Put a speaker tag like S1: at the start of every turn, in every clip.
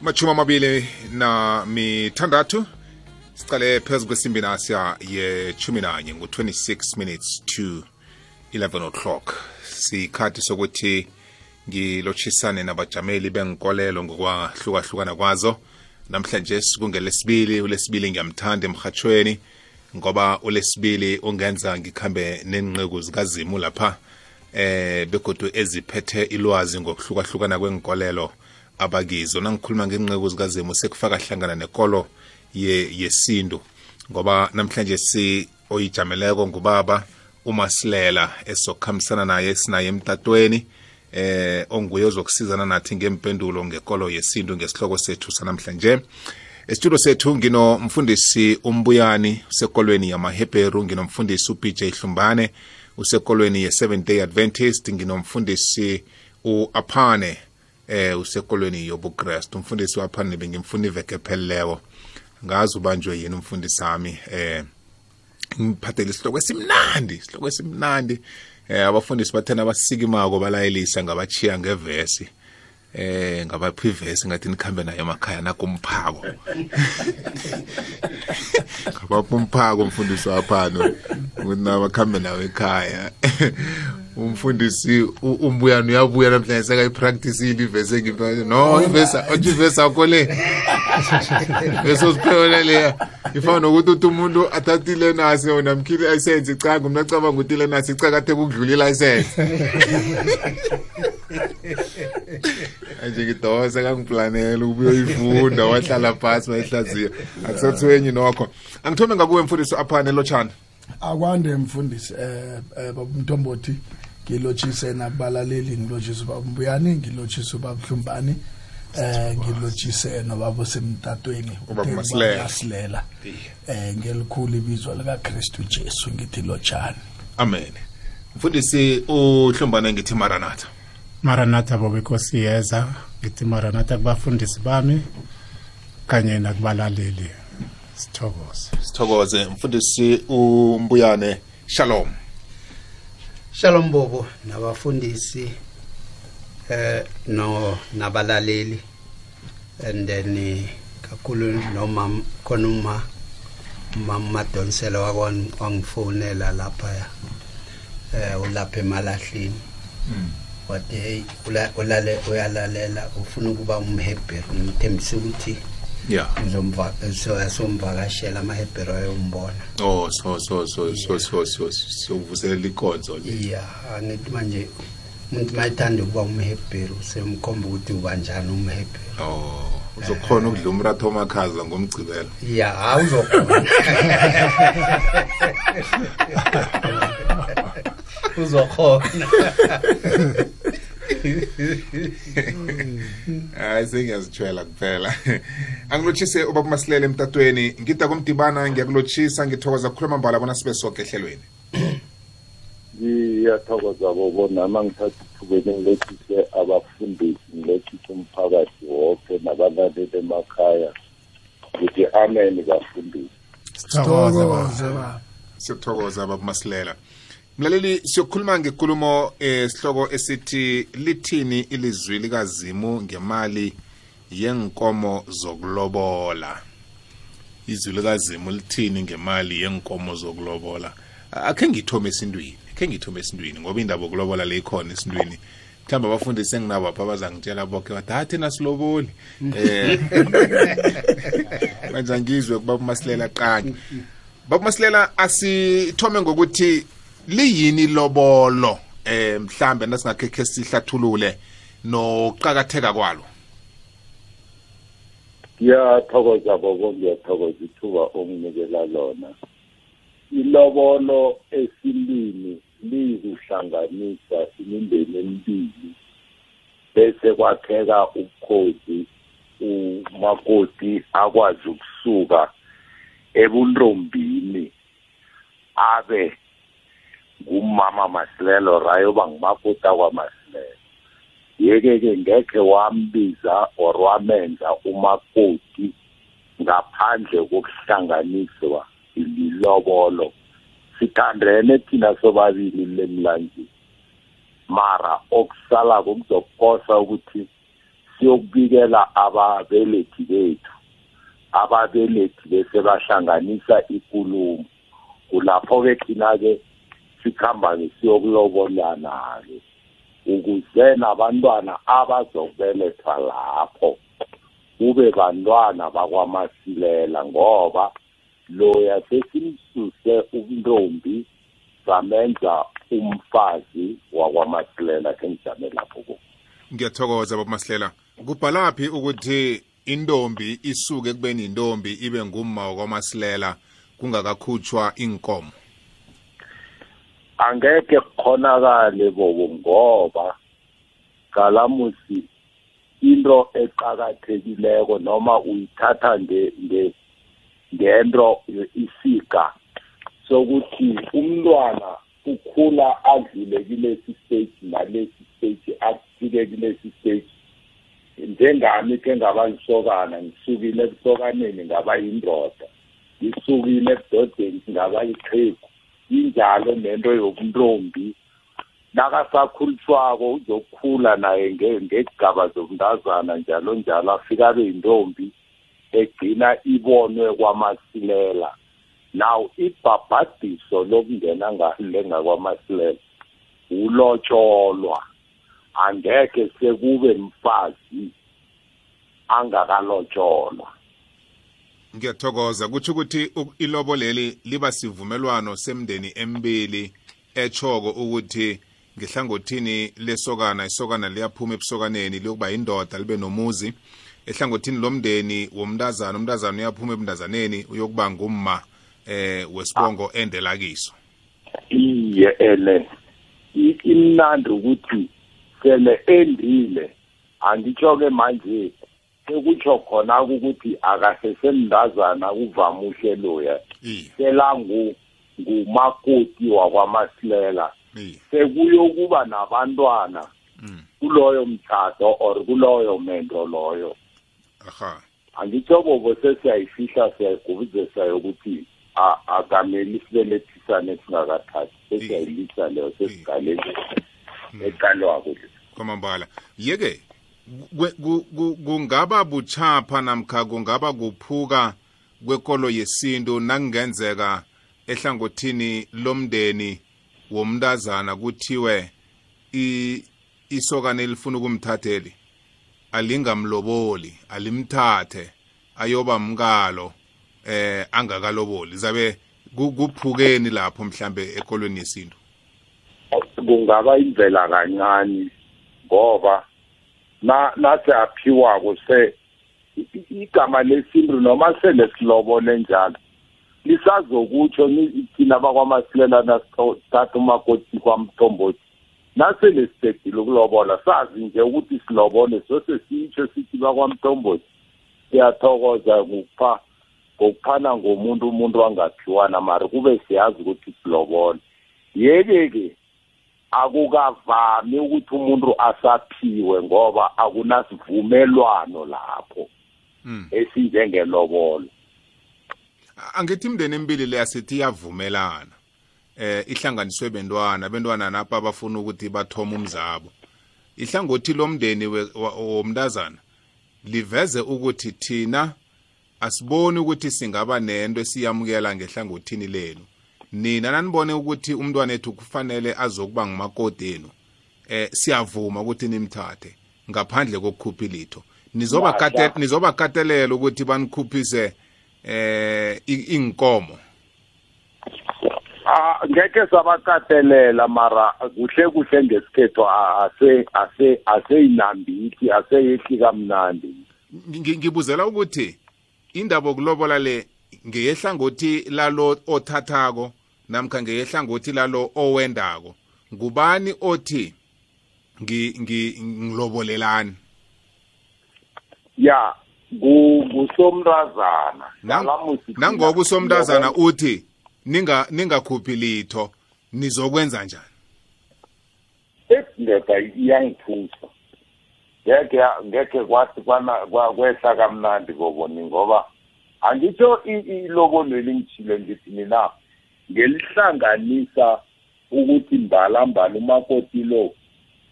S1: machumi amabili na mithandathu. Sicale phezu kwesimbi nasiya yechumi nanye ngu-26 minutes to 11 o'clock. Sikhathi sokuthi ngilotshisane nabajameli benkolelo ngokwahlukahlukana kwazo. Namhlanje kungelesibili ulesibili ngiyamthanda emhathweni ngoba ulesibili ungenza ngikhambe nenqeku zikazimu lapha eh begodu eziphethe ilwazi ngokuhlukahlukana kwenkolelo abakizo. Nangikhuluma ngenqeku zikazimu sekufaka hlangana nekolo ye yesintu ngoba namhlanje si oyijameleko ngubaba umasilela esokukhambisana naye sinaye emtatweni eh onguye ozokusizana nathi ngempendulo ngekolo yesintu ngesihloko sethu sanamhlanje. Esitudio sethu nginomfundisi umbuyani usekolweni yamaheberu nginomfundisi ubj hlumbane usekolweni ye-seventh day adventist nginomfundisi u-aphane eh usekolweni yobukrest umfundisi waphane bengimfuna iveke epheleleyo ngazi ubanjwe yini umfundisi wami eh ngiphathele isihloko esimnandi isihloko esimnandi. Eh abafundisi bathena abasikimako balayelisa ngabachiya ngevesi. Eh ngabaphi ivesi ngathi nikhambe nayo emakhaya nakumphako. Ngabaphi umphako umfundisi waphano ukuthi nabakhambe nawo ekhaya. umfundisi umbuyana uyabuya namhlanje sekayipracticile ivesi engiphe no ivesi othi ivesi akho le. Esosiphelela leya ifana nokuthi uthi umuntu athathile nasi namkhile ilayisensi cha ngumna acabanga ukuthi ile nasi icakathe ukudlula ilayisensi anje ngidose kangiplanela ukuyoyifunda wahlala phasi wayihlaziya. Akusathwenyi nokho. Angithome ngakuwe mfundisi aphane lotshana.
S2: Akwande mfundisi eh eh, baba Mthombothi. Ngilotshise nakubalaleli ngilotshise ubaba Mbuyani ngilotshise ubaba Hlumbani eh ngilotshise nobaba semtatweni
S1: Ubaba Masilela.
S2: Masilela. Eh ngelikhulu ibizo lika Kristu Jesu ngithi lotshani.
S1: Amen. Mfundisi uhlumbane ngithi maranatha.
S3: Maranatha bobekhosi yeza. Ngithi maranatha kubafundisi bami kanye nakubalaleli. Sithokoze.
S1: Sithokoze. Mfundisi umbuyane shalom.
S4: Shalom bobo nabafundisi eh no nabalaleli and then kakhulu nomam khona uma mama Donsela wakwan wangifonela lapha eh ulapha emalahleni. Wathi hey ula- ulale uyalalela ufuna ukuba umhebheru ngimthembisa ukuthi
S1: yeah.
S4: Ngizomva so somvakashela amahebheru ayombona.
S1: Oh so so so so so so so vuselela ikonzo le
S4: ya angithi manje umuntu mayithanda ukuba umhebheru semkhomba ukuthi ubanjani umhebheru
S1: oh uzokhona ukudla umratha omakhaza ngomgcibelo.
S4: Ya awuzokhona uzokhona.
S1: hayi sengiyazithwela kuphela. Angilotshise ubaba masilela emtatweni ngida kumdibana ngiyakulotshisa ngithokoza kukhuluma mbala bona sibe soke ehlelweni.
S5: Ngiyathokoza bobo nama ngithatha ithubeni ngilethise abafundisi ngilethise umphakathi wonke nabalaleli emakhaya ngithi amen bafundisi.
S1: Siyakuthokoza baba. masilela mlaleli siyokhuluma ngekulumo esihloko esithi lithini ilizwi likazimu ngemali yenkomo zokulobola? Izwi likazimu lithini ngemali yenkomo zokulobola? Akhe ngithome esintwini akhe ngithome esintwini ngoba indaba yokulobola le ikhona esintwini. Mhlawumbe abafundisi enginabo apha bazangitshela boke bathi hathi nasiloboli um manje angizwe kuba umasilela qangi. Baba masilela asithome ngokuthi liyini lobolo eh mhlambe nasingakhe sihlathulule noqhakatheka kwalo?
S5: Ngiyathokoza bobo ngiyathokoza ithuba onginikela lona. Ilobolo esilini liyikuhlanganisa imindeni emibili bese kwakheka ubukhosi umakoti akwazi ukusuka ebuntombini abe ngumama masilelo rayoba ngumakoti akwaMasilelo yeke-ke ngekhe wambiza or wamenza umakoti ngaphandle kokuhlanganiswa lilobolo sithandene thina sobabili lemlanjeni mara okusalako kuzokukosa ukuthi siyokubikela ababelethi bethu. Ababelethi bese bahlanganisa ikulumo. Kulapho-ke thina-ke sikhamba-ke siyokulobolana-ke ukuze nabantwana abazokubelethwa lapho kube bantwana bakwamasilela ngoba loya sesimsuse untombi samenza umfazi wakwamasilela kengijame lapho ko
S1: ngiyathokoza baba masihlela kubhalaphi ukuthi intombi isuke kubeni intombi ibe ngumma wakwamasilela kungakakhutshwa inkomo
S5: angeke kukhonakale bobo ngoba galamusi into eqakathekileko noma uyithatha nge nge ngento isiga sokuthi umntwana ukhula adlule kulesi stage nalesi stage afike kulesi stage. Njengami ke ngaba ngisokana ngisukile ebusokaneni ngaba yindoda ngisukile ebudodeni ngaba yiqhegu. Injalo nento yobuntombi nakasakhulishwako uzokukhula naye ngegaba zobundazana njalo njalo afika abe yintombi egcina ibonwe kwamasilela. Now ibhabhadiso lokungena ngale ngakwamasilela ulotsholwa angeke sekube mfazi angakalotsholwa
S1: ngiyathokoza. Kutsho ukuthi ilobo leli liba sivumelwano semndeni emibili echoko ukuthi ngehlangothini lesokana isokana liyaphuma ebusokaneni liyokuba yindoda libe nomuzi. Ehlangothini lomndeni womntazana umntazana uyaphuma ebundazaneni uyokuba ngumma eh wesibongo endela kiso.
S5: Iye ele imnandi ukuthi sele endile angitsho-ke manje sekutsho khona ukuthi akasesemndazana kuvamuhle loya selangu ngumakoti wakwamasilela. Sekuyokuba nabantwana
S1: Mm.
S5: kuloyo mtshato or kuloyo mendo loyo.
S1: Aha.
S5: Angitsho bobo sesiyayifihla siyayigubuzesa yokuthi a- akameli sibelethisane singakathathi. Sesiyayilisa leyo sesigaleni eqalwako le.
S1: Kwamambala. Yeke kungaba buchapha namkha kungaba kuphuka kwekolo yesintu nakungenzeka ehlangothini lomndeni womntazana kuthiwe isokane elifuna ukumthatheli alingamloboli alimthathe ayoba mkalo eh angakaloboli. Zabe ku- kuphukeni lapho mhlambe ekolweni yesintu?
S5: Kungaba indlela kancane ngoba na nasiyaphiwako se igama lesintu noma sele silobole njalo lisazokutsho thina bakwamasilela nasithatha umakoti kwamthombothi nasele siqedile ukulobola sazi nje ukuthi silobole sose sitsho sithi bakwamthombothi siyathokoza ngokupha ngokuphana ngomuntu umuntu angaphiwana mari kube siyazi ukuthi silobole yeke-ke akukavami ukuthi umuntu asaphiwe ngoba akunasivumelwano lapho.
S1: Mm.
S5: esinjengelobolo
S1: angithi imndeni emibili leya sithi iyavumelana. Eh ihlanganiswe bentwana bentwana napha abafuna ukuthi bathome umzabo. Ihlangothi lomndeni womntazana liveze ukuthi thina asiboni ukuthi singaba nento esiyamukela ngehlangothini lenu. Nina nanibone ukuthi umntwana ethu kufanele azokuba ngumakoti enu eh siyavuma ukuthi nimthathe ngaphandle kokukhupha litho nizoba
S5: Masha.
S1: kate- nizoba katelela ukuthi banikhuphise eh inkomo
S5: Ah, ngeke sabakatelela mara kuhle kuhle ngesikhethu a- ase ase aseyinambithi aseyehli kamnandi.
S1: Ngi- ngibuzela ukuthi indaba yokulobola le ngeyehlangothi lalo othathako. Namkha ngeyehlangothi lalo owendako. Ngubani othi ngi ngi ngilobolelani?
S5: Ya ku- kusomntazana
S1: Nang-
S5: Ngalamusi thina
S1: nangoku somntazana
S5: silobole-
S1: uthi ninga ningakhuphi litho nizokwenza njani?
S5: Indoda iyangithusa. Ngeke ngeke kwathi kwehla kamnandi koboni ngoba angitsho i- ilobolo elingitshile ngithi mina ngelihlanganisa ukuthi mbalambala umakoti lo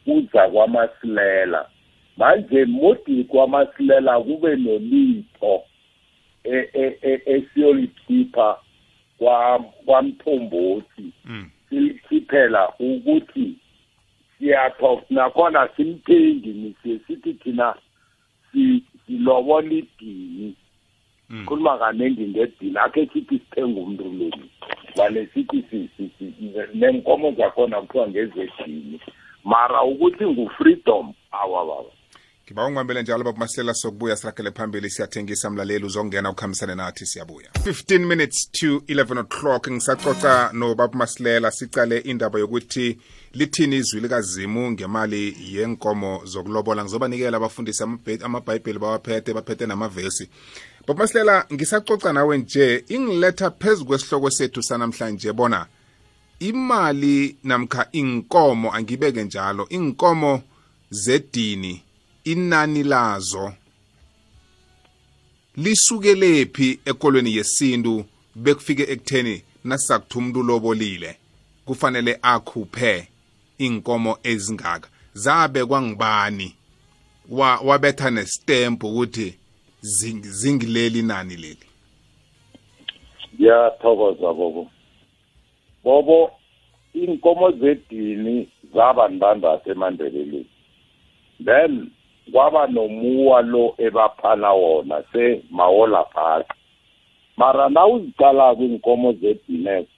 S5: uza kwamasilela manje modi kwamasilela kube nolipho e- e- e- esiyolikhipha kwa- kwamthombothi
S1: Mm.
S5: silikhiphela ukuthi siyatho nakhona simthengi nisiye sithi thina si- silobola idini. Khuluma kaningi ngedini akhe sithi sithenga umntu leni vale sithi si- si- si- nenkomo zakhona kuthiwa ngezedini mara ukuthi ngu-freedom awa baba
S1: ngiba ungibambele njalo baba masilela sokubuya sirakele phambili siyathengisa mlaleli uzongena ukhambisane nathi siyabuya 15 minutes to 11 o'clock ngisacoca nobaba masilela sicale indaba yokuthi lithini izwi likazimu ngemali yenkomo zokulobola ngizobanikela abafundisi amabhe- amabhayibheli bawaphethe baphethe namavesi baba masilela ngisacoca nawe nje. Ingiletha phezu kwesihloko sethu sanamhlanje. Bona imali namkha inkomo angibeke njalo. Inkomo zedini? Inani lazo? Lisukelephi ekolweni yesintu bekufike ekutheni nasizakuthi umuntu ulobolile kufanele akhuphe inkomo ezingaka. Zabekwa ngibani wa wabetha nestamp ukuthi zingileli nani leli?
S5: Ngiyathokoza bobo. Bobo inkomo zedini zaba ntandathu emandebeleni then kwaba nomuwa lo ebaphana wona semawola phasi mara nawuzicalako inkomo zedinesi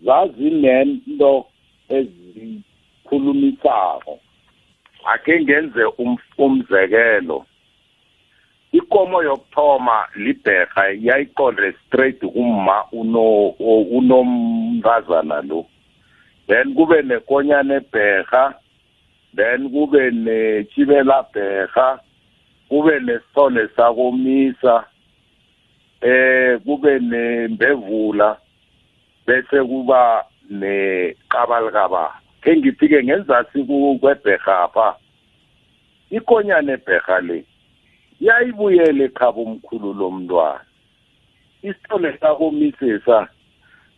S5: zazinento ezikhulumisako. Akhe ngenze um- umzekelo. Ikomo yokuthoma libherha yayiqonde straight kumma uno unomntazana lo. Then kube nekonyana ebherha then kube nechibela bherha kube nesithole sakomisa eh kube nembevula bese kuba neqabalikaba ke ngiphike ngenzasi kwebherha apha ikonyana ebherha le yayibuyele ekhaba umkhulu lomntwana isithole sakomisesa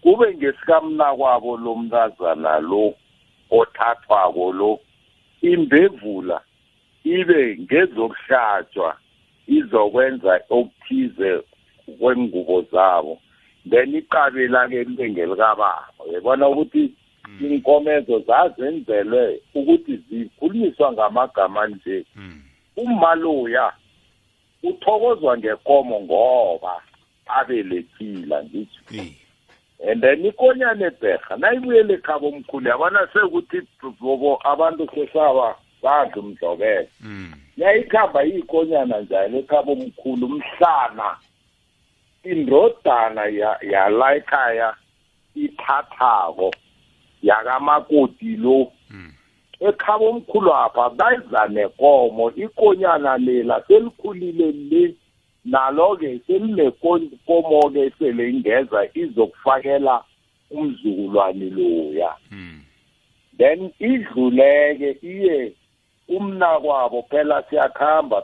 S5: kube ngesikamnakwabo lomntazana lo othathwako lo imbevula ibe ngezokuhlatshwa izokwenza okuthize kwengubo zabo. Then iqabela-ke libe ngelikababa yabona ukuthi inkomezo zazenzelwe ukuthi zikhulunyiswa ngamagama nje.
S1: Mm.
S5: Uthokozwa ngekomo ngoba abelethile ngitsho
S1: Eh.
S5: and then ikonyana ebherha nayibuyele ekhaba omkhulu yabona sekuthi bobo abantu sesaba badla umdlobelo
S1: Mm.
S5: yayikhamba yikonyana njalo ekhaba omkhulu mhlana indodana ya- yala ekhaya ithathako yakamakoti lo
S1: Mm.
S5: Ekhaba omkhulu apha bayiza nekomo. Ikonyana lela selikhulile le nalo-ke selinekomo-ke sele ingeza izokufakela umzukulwane loya.
S1: Mm.
S5: then idluleke iye umnakwabo phela siyakhamba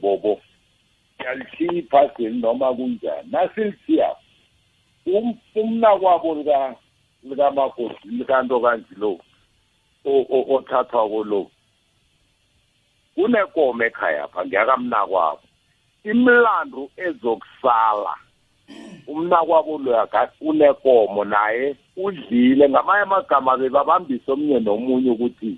S5: bobo siyalishiya iphaseli noma kunjani. Nasilithiya um- umnakwabo lika likamakoti likanto kanji lo o- o- othathwako lo kunekomo ekhaya pha ngiyakamnakwabo imlando ezokusala umnakwabo loya unekomo naye udlile ngamanye amagama bebabambise omnye nomunye ukuthi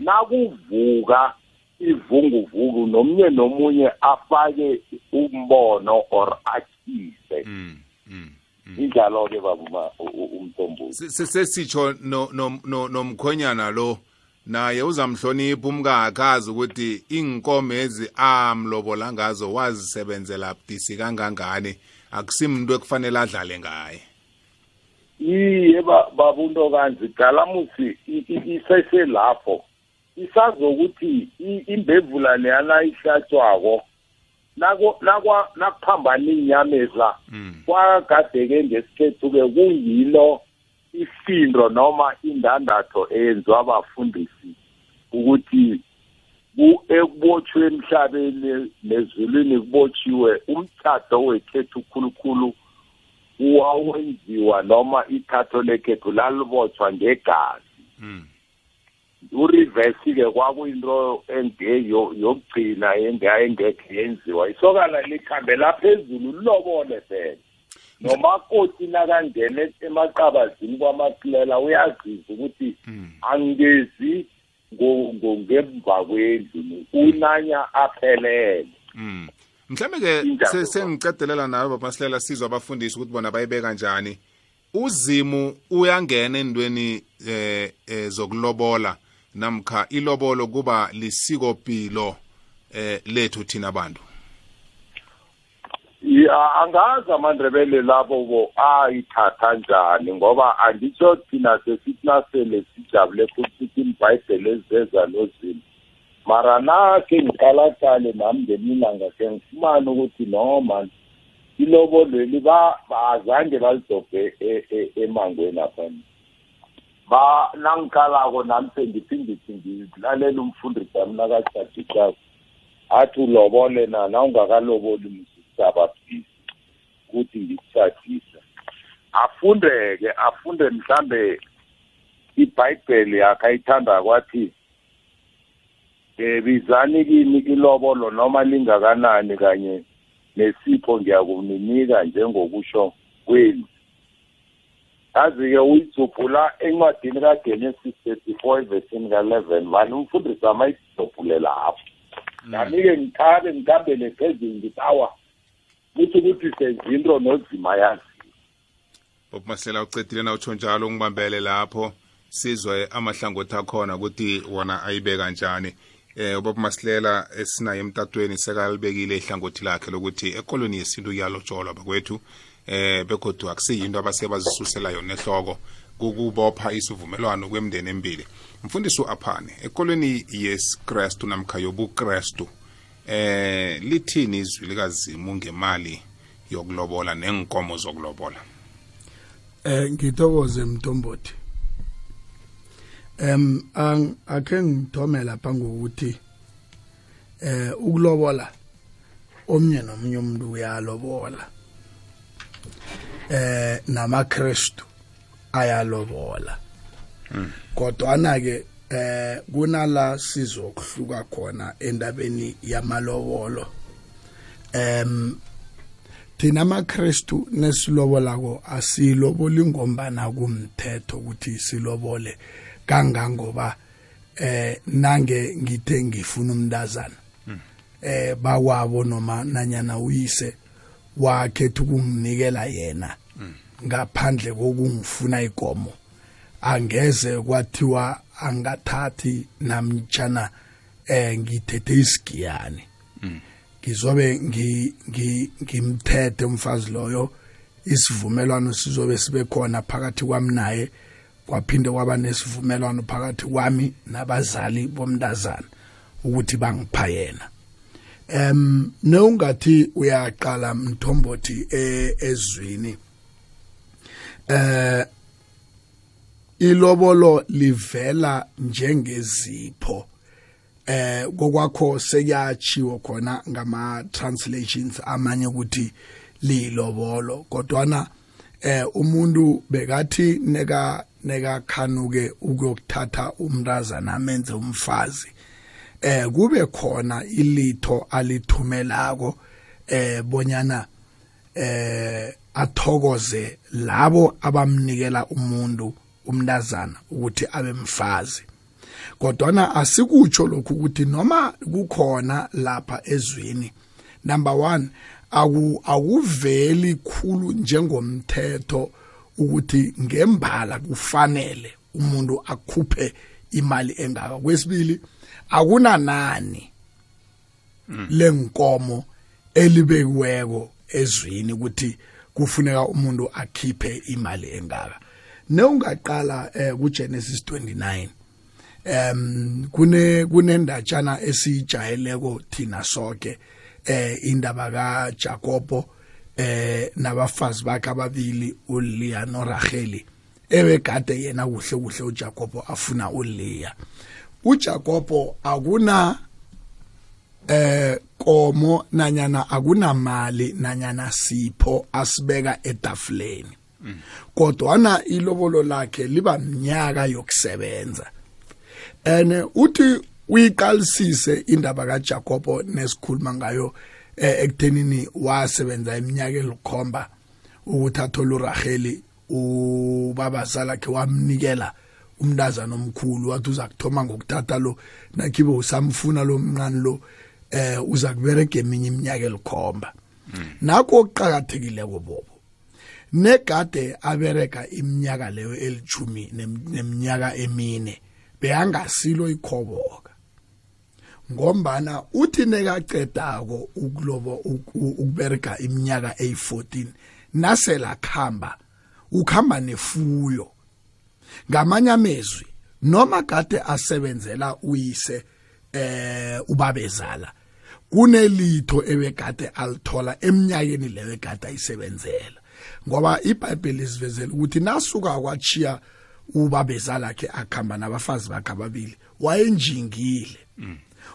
S5: nakuvuka ivunguvungu nomnye nomunye afake umbono or akhise
S1: Mm. Mm. Mm.
S5: Injalo-ke babuma
S1: se- sesitsho no- no- no- nomkhonyana lo naye uzamhlonipha umkakhe azi ukuthi inkomo ezi amlobola ngazo wazisebenzela budisi kangangani. Akusimuntu ekufanele adlale ngaye.
S5: Iye ba- babunto kanzi galamusi iseselapho isazokuthi imbevula leyana ihlatshwako nako- nakwa- nakuphambana iinyameza
S1: Mm.
S5: kwagadeke ngesikhethu-ke kuyilo isindo noma indandatho eyenziwa abafundisi ukuthi ku- ekubotshwe emhlabeni nezulwini kubotshiwe umthatho wekhethu khulukhulu wawenziwa noma ithatho lekhethu lalibotshwa ngegazi
S1: Mm.
S5: ureverse ke kwakuyinto enge yo- yokugcina enge- engekhe yenziwa isokana likhambela phezulu lilobole phela nomakoti nakangena emaqabazini kwamakilela uyaziza ukuthi angezi ngo- ngo- ngemva kwendlu unanya aphelele
S1: Mm. Mhlambe ke
S5: Injalo.
S1: se- sengicadelela nawe babasilela sizwe abafundisi ukuthi bona bayibeka kanjani. Uzimu uyangena endweni eh eh, zokulobola namkha ilobolo kuba lisiko pilo eh lethu thina abantu.
S5: ya angazi amandebele labo bo ayithatha njani ngoba anditsho thina sesithi nasele sijabule futhi imbhayibheli eziveza nozimo mara nakhe ngiqalaqale nami ngeminanga ke ngifumane ukuthi no man ilobolweli ba azange balidobhe e- e- emangweni apha ba nangiqalako nami sengithi ngithi ngilalela umfundisi wami nakajadisako athi ulobole na? Na ungakaloboli msisaba phisi ukuthi ngikushadisa afundeke afunde mhlambe ibhayibheli yakhe ayithanda kwathi eh bizani kimi ilobolo noma lingakanani kanye nesipho ngiyakuninika njengokusho kwenu? Yazi-ke uyidzuphula encwadini kagenesis thirty four evesini ka-eleven mani umfundisi wami ayidzuphule lapho. Nami-ke ngithabe ngikambele phezulu ngithi awa kuthi ukuthi senzinto nozima yazi.
S1: Bob Maslela ucedile na? Utsho njalo ngibambele lapho. Sizwe amahlangothi akhona ukuthi wona ayibeka kanjani. Eh Bob Maslela esinaye emtatweni sekalibekile ihlangothi lakhe lokuthi ekolweni yesintu kuyalotsholwa bakwethu. Eh begodwa akusiyinto abasebazisusela yona ehloko kukubopha isivumelwano kwemndeni emibili mfundisi uaphane ekolweni yesikrestu namkha yobukrestu eh lithini izwi likazimu ngemali yokulobola nenkomo zokulobola?
S2: Eh ngithokoze mntombothi em ang akhe ngithome lapha ngokuthi eh ukulobola omnye nomunye umuntu uyalobola. Eh namaKristu ayalobola. Kodwa ke eh kunala sizokuhluka khona endabeni yamalobolo. Em thina amaKristu nesilobolako asiloboli ngombana kumthetho ukuthi silobole kangangoba eh nange ngithe ngifuna umntazana eh bakwabo noma nanyana uyise wakhetha ukunginikela yena ngaphandle kokungifuna ikomo angeze kwathiwa angathathi namtjana eh ngithethe isigiyani ngizobe ngi- ngi- ngimthethe umfazi loyo. Isivumelwano sizobe sibe khona phakathi kwami naye. Kwaphinde kwaba nesivumelwano phakathi kwami nabazali bomntazana ukuthi bangipha yena. Em neungathi uyaqala mthombothi e- ezwini eh ilobolo livela njengezipho eh kokwakho sekuyachiwo khona ngama translations amanye ukuthi lilobolo kodwana eh umuntu bekathi neka neka khanuke ukuyokuthatha umntazana amenze umfazi eh kube khona ilitho alithumelako eh bonyana eh athokoze labo abamnikela umuntu umntazana ukuthi abe mfazi. Kodwana asikutsho lokhu ukuthi noma kukhona lapha ezwini number 1 aku akuveli khulu njengomthetho ukuthi ngembala kufanele umuntu akhuphe imali engaka. Kwesibili akunanani lenkomo elibekiweko ezwini ukuthi kufuneka umuntu akhiphe imali engaka? Neungaqala eh, kuGenesis 29 em kune kunendatshana esijayeleko thina sonke eh indaba kaJakobo eh nabafazi bakhe ababili uLeah noRachel ebegade yena kuhle kuhle uJakobo afuna uLeah uJakobo akuna eh komo nanyana akunamali nanyana sipho asibeka etafuleni. Kodwana ilobolo lakhe liba mnyaka yokusebenza. Ene uthi uyiqalisise indaba kaJakobo nesikhuluma ngayo eh, ekuthenini wasebenza iminyaka elikhomba ukuthi athole uRaheli ubabazala ke wamnikela umntazana omkhulu wathi uza kuthoma ngokuthatha lo nakhibe usamfuna lo mncane lo eh uza kubereka eminye iminyaka elikhomba. Nakho okuqhakathekileko bobo negade abereka iminyaka leyo elithumi nem- neminyaka emine beyangasilo ikhoboka. Ngombana uthi nekaqedako ukulobo uk- u- ukubereka iminyaka eyi14 nasela khamba ukhamba nefuyo. Ngamanye amezwi noma kade asebenzela uyise eh ubabezala kunelitho ebekade alithola eminyakeni leyo ekade ayisebenzela. Ngoba iBhayibheli isivezela ukuthi nasuka kwachiya ubabezala lakhe akhamba nabafazi bakhe ababili wayenjingile.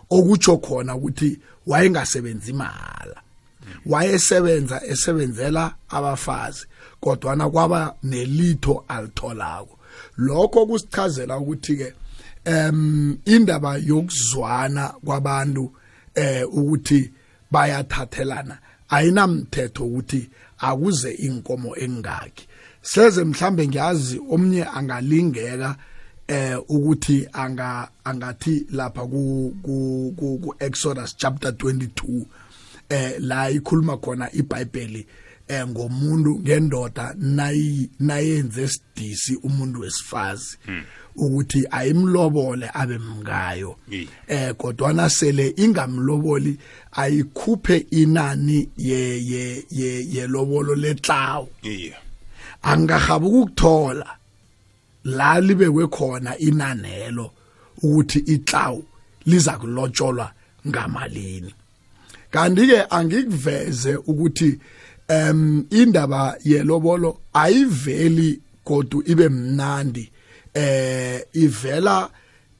S2: Okutsho khona ukuthi wayengasebenzi imala wayesebenza esebenzela abafazi kodwana kwaba nelitho alitholako. Lokho kusichazela ukuthi ke em indaba yokuzwana kwabantu eh ukuthi bayathathelana. Ayinamthetho ukuthi akuze inkomo engaki. Seze mhlambe ngiyazi omnye angalingeka eh ukuthi anga angathi lapha ku, ku Exodus chapter 22 eh la ikhuluma khona iBhayibheli eh ngomuntu ngendoda nayi nayenze sidisi umuntu wesifazi. Ukuthi ayimlobole abe mngayo. Eh kodwana sele ingamloboli ayikhuphe inani ye ye ye yelobolo letlawo.
S1: Iye
S2: angahaba ukuthola la libekwe khona inanelo ukuthi itlawu liza kulotsholwa ngamalini. Kanti ke angikuveze ukuthi em indaba yelobolo ayiveli kodwa ibe mnandi. Eh ivela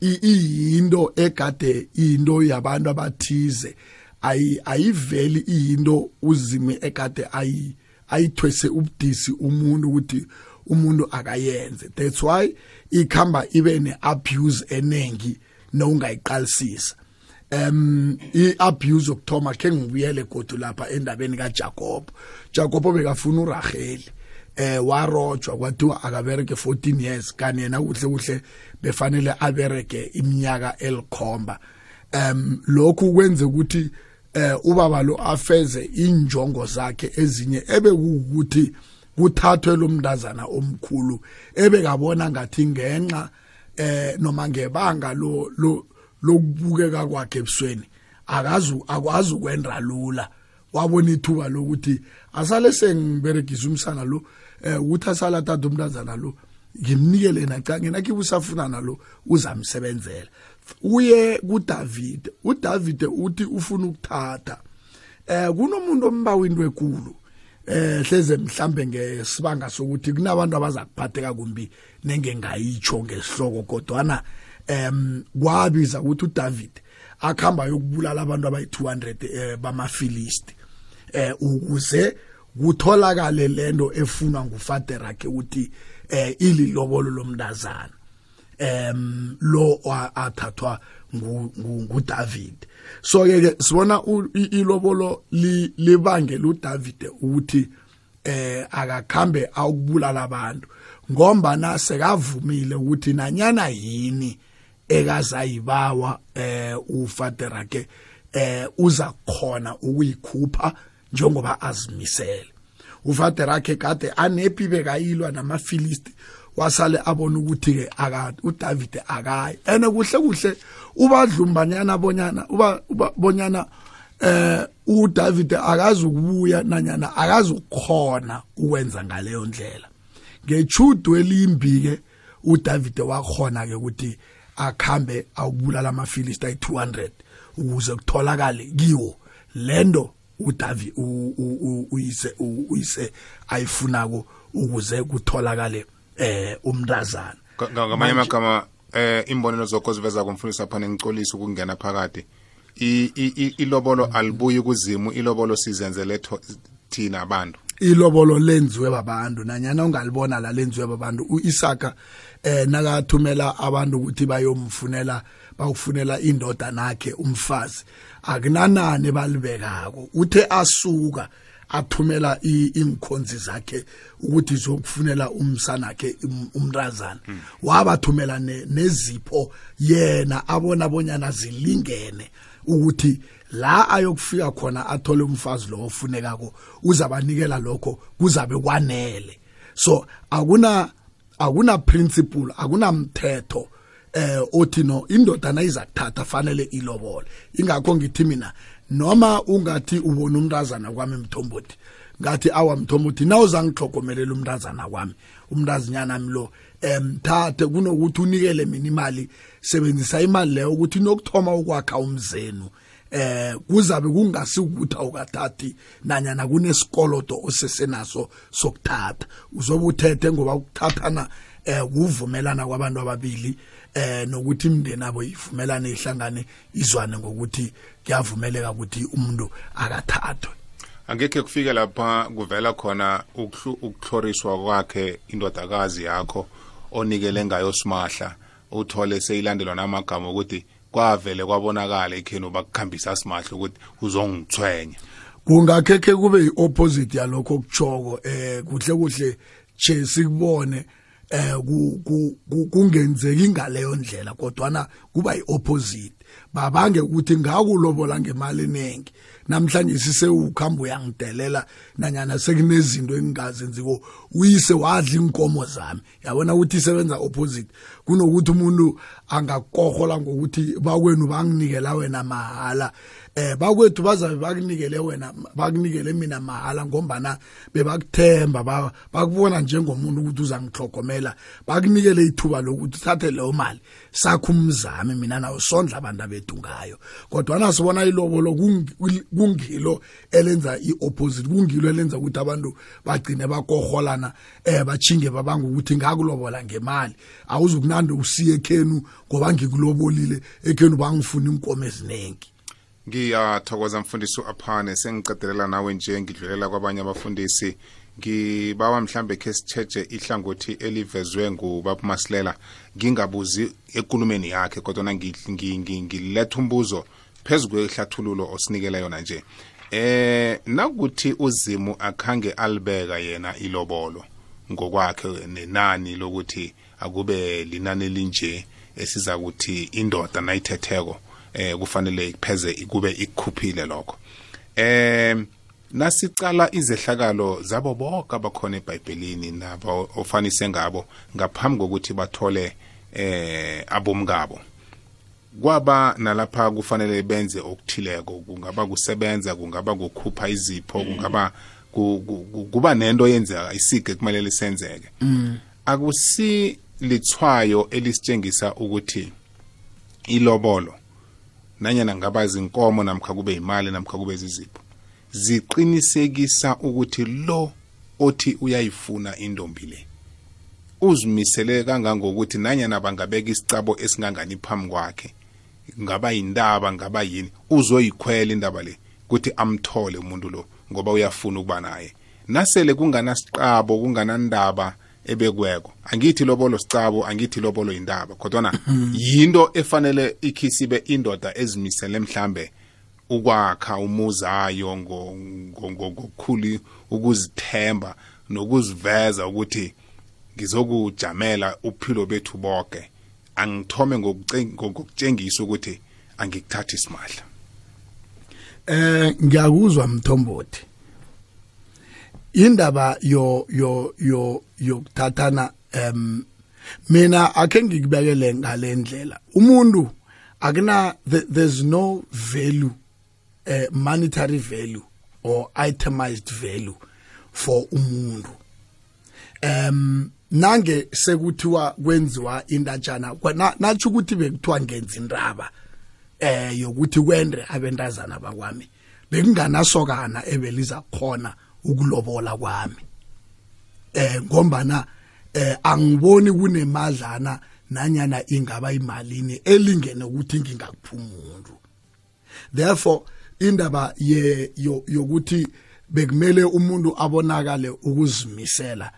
S2: iyinto egade into yabantu abathize. Ayi ayiveli iyinto uzimi egade ayi ayithwese ubudisi umuntu ukuthi umuntu akayenze. That's why ikhamba ibe ne-abuse enengi nowungayiqalisisa. Um i-abuse yokuthoma khe ngibuyele godu lapha endabeni kajakobo jakobo bekafuna uraheli eh warojwa kwathiwa akabereke 14 years kanti yena kuhle kuhle befanele abereke iminyaka elikhomba. Um lokhu kwenze ukuthi eh ubaba lo afeze injongo zakhe ezinye ebekuwukuthi kuthathwe lo mntazana omkhulu ebekabona ngathi ngenxa eh noma ngebanga lo lo lokubukeka kwakhe ebusweni. Akazi akwazi ukwenda lula. Wabona ithuba lokuthi asale sengiberegisa umsana lo eh ukuthi asala tata umntazana lo ngimnikele naca ngenakhe usafuna nalo uzamsebenzela. Uye kuDavid uDavid uthi ufuna ukuthatha. Eh kunomuntu ombawa into ekulu. Eh hleze mhlambe ngesibanga sokuthi kunabantu abazakuphatheka kumbi nenge ngayitsho ngesihloko kodwana em kwabiza ukuthi uDavid akhamba yokubulala abantu abayi200 eh, bamafilisti eh ukuze kutholakale lento efunwa ngufaderakhe ukuthi eh ililobolo lomntazana. Em lo wa- athathwa ngu- ngu- nguDavid. So ke sibona ilobolo li- libangela uDavid ukuthi eh akakhambe awukubulala abantu ngombana sekavumile ukuthi nanyana yini ekazayibawa eh ufaderake eh uza khona ukuyikhupha njengoba azimisele. Ufaderake kade anepi bekayilwa namafilisti wasale abona ukuthi ke aka uDavid akayi. Ene kuhle kuhle ubadlumbanyana bonyana uba bonyana eh uDavid akazi ukubuya nanyana akazi ukukhona ukwenza ngaleyo ndlela. Ngechudu elimbi ke uDavid wakhona ke ukuthi akhambe awubulala amafilisti ayi200 ukuze kutholakale kiwo. Lendo uDavid u- u- u- uyise u- uyise ayifunako ukuze kutholakale eh umntazana.
S1: Nga- nga- ngamanye amagama eh imbonelo zokho ziveza kumfundisi phana ngicolisa ukungena phakathi. I- i- i- ilobolo alibuyi kuzimu ilobolo sizenzele tho- thina abantu.
S2: Ilobolo lenziwe babantu nanyana ungalibona la lenziwe babantu uIsaka eh nakathumela abantu ukuthi bayomfunela bawufunela indoda nakhe umfazi. Akunanani balibekako uthe asuka athumela inkhonzi zakhe ukuthi zokufunela umsanakhe umntazana. Wabathumela nezipho yena abona bonyana zilingene ukuthi la ayokufika khona athole umfazi lo ofunekako uzabanikela lokho kuzabe kwanele. So akuna akuna principle akunamthetho eh othi no indoda nayiza kuthatha fanele ilobole. Ingakho ngithi mina noma ungathi ubona umntazana kwami mthombothi ngathi awa mthombothi nawuzangihlogomelela umntazana kwami umntazinyana mlo emthathe kunokuthi unikele mina imali sebenzisa imali leyo ukuthi nokuthoma ukwakha umzenu. Eh kuzabe kungasi ukuthi awukathathi nanyana kunesikolodo osesenaso sokuthatha. Uzobe uthethe ngoba ukuthathana eh kuvumelana kwabantu ababili eh nokuthi imndeni abo ivumelane ihlangane izwane ngokuthi kuyavumeleka ukuthi umuntu akathathwe.
S1: Angekhe kufike lapha kuvela khona ukuhloriswa kwakhe indodakazi yakho onikele ngayo simahla uthole seyilandelwa namagama ukuthi kwavele kwabonakala ekheni bakukhambisa simahla ukuthi uzongithwenya.
S2: Kungakhekhe kube yi-opposite yalokho okuchoko eh kuhle kuhle che sikubone eh kungenzeki ngaleyo ndlela kodwana kuba yi-opposite babange ukuthi ngakulobola ngemali eningi. Namhlanje sisewukhamba uyangidelela nanyana sekunezinto engingazenziko uyise wadla inkomo zami. Yabona ukuthi isebenza opposite kunokuthi umuntu angakohola ngokuthi bakwenu banginikela wena mahala. Eh bakwethu bazabe bakunikele wena bakunikele mina mahala ngombana bebakuthemba bakubona njengomuntu ukuthi uzangihlokomela bakunikele ithuba lokuthi uthathe leyo mali sakho umzami mina nawo sondla abantu abethu ngayo. Kodwa nasibona ilobolo kungilo elenza i-opposite kungilo elenza ukuthi abantu bagcine bakoholana eh bachinge babanga ukuthi ngakulobola ngemali. Awuzukunande usiye ekhenu ngoba ngikulobolile ekhenu bangifuna inkomo eziningi
S1: ngiyathokoza mfundisi u-aphane sengiqedelela nawe nje ngidlulela kwabanye abafundisi. Ngibawa mhlambe khe sitsheje ihlangothi elivezwe ngubaba masilela. Ngingabuzi ekulumeni yakhe kodwa ngiletha umbuzo phezu kwehlathululo osinikela yona nje. Eh nakuthi uzimu akhange alibeka yena ilobolo ngokwakhe nenani lokuthi akube linani elinje esiza kuthi indoda nayithetheko eh kufanele ipheze kube ikukhuphile lokho. Eh nasicala izehlakalo zabo bonke abakhona ebhayibhelini nabo ofanise ngabo ngaphambi kokuthi bathole eh abomkabo. Kwaba nalapha kufanele benze okuthileko kungaba kusebenza kungaba kukhupha izipho kungaba kuba nento yenzeka isige kumelele senzeke akusi lithwayo elisitshengisa ukuthi ilobolo nanyana ngaba zinkomo namkha kube imali namkha kube zizipho ziqinisekisa ukuthi lo othi uyayifuna indombi le uzimisele kangangokuthi nanyana bangabeka isicabo esingangani phambi kwakhe ngaba yindaba ngaba yini uzoyikhwela indaba le ukuthi amthole umuntu lo ngoba uyafuna ukuba naye. Nasele kunganasiqabo kunganandaba ebekweko angithi lobolo sicabo angithi lobolo indaba kodwana yinto efanele ikhisibe indoda ezimisele mhlambe ukwakha umuzayo ngokukhulu ukuzithemba nokuziveza ukuthi ngizokujamela uphilo bethu bonke angithome ngokutshengisa ukuthi angikuthathi isimahla.
S2: Eh ngiyakuzwa mthombothi. Indaba yo yo yo yokuthathana em mina akhe ngikubekele ngalendlela umuntu akuna there's no value uh, monetary value or itemized value for umuntu. Em nange sekuthiwa kwenziwa indatshana natsho ukuthi bekuthiwa ngenza indaba eh yokuthi kwendre abentazana bakwami. Bekunganasokana ebeliza khona ukulobola kwami. Eh ngombana eh angiboni kunemadlana nanyana ingaba imalini elingene ukuthi ngingakuphumuntu therefore indaba ye yokuthi bekumele umuntu abonakale ukuzimisela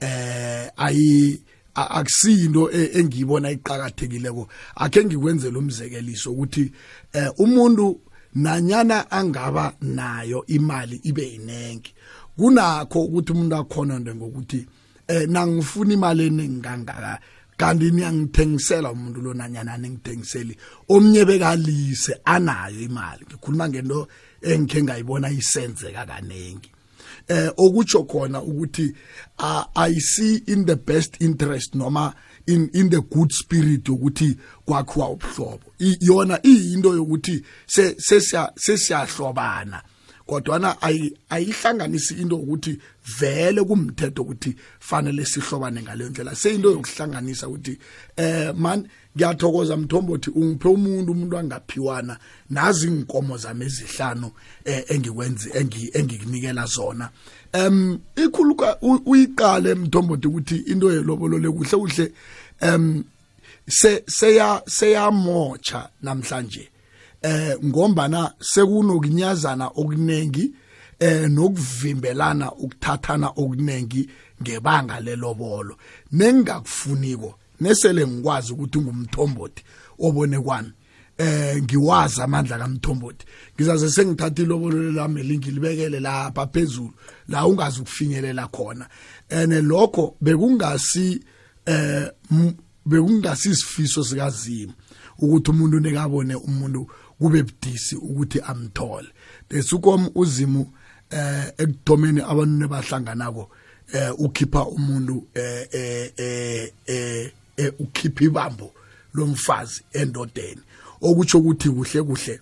S2: eh ayi akusinto e- engiyibona iqhakathekileko akhe ngikwenzela umzekeliso ukuthi eh umuntu nanyana angaba nayo imali ibe yinengi. Kunakho ukuthi umuntu akhona nto ngokuthi eh nangifuna imali eningi kangaka kanti niyangithengisela umuntu lo nanyana ningithengiseli omnye bekalise anayo imali. Ngikhuluma ngento engikhe ngayibona isenzeka kanengi. Eh okutsho khona ukuthi uh, i see in the best interest noma in in the good spirit ukuthi kwakhiwa ubuhlobo yona iyinto yokuthi se- sesiya- sesiyahlobana kodwana ayi- ayihlanganisi into ukuthi vele kumthetho ukuthi fanele sihlobane ngaleyo ndlela. Seyinto yokuhlanganisa ukuthi eh man ngiyathokoza mthombothi ungiphe umuntu umuntu angaphiwana nazi inkomo zami ezihlanu eh, engikwenzi engi- engikunikela zona. Em ikhuluka uyiqale mthombothi ukuthi into yelobolole kuhle kuhle se seya seyamocha namhlanje. Eh ngombana sekunokunyazana okuningi eh nokuvimbelana ukuthathana okuningi ngebanga lelobolo. Nengakufuniko nesele ngikwazi ukuthi ngumthombothi obone kwami. Eh ngiwazi amandla kaMthombothi. Ngizaze sengithatha ilobolo lami lingilibekele lapha phezulu la ungazi ukufinyelela khona. Ene lokho bekungasi eh m- bekungasisifiso sikazimo ukuthi umuntu nekabone umuntu kube budisi ukuthi amthole. Desukom uzimu eh ekuthomeni abantu nebahlanganako eh ukhipha umuntu eh eh eh eh, eh ukhipha ibambo lomfazi endodeni. Okutsho ukuthi kuhle kuhle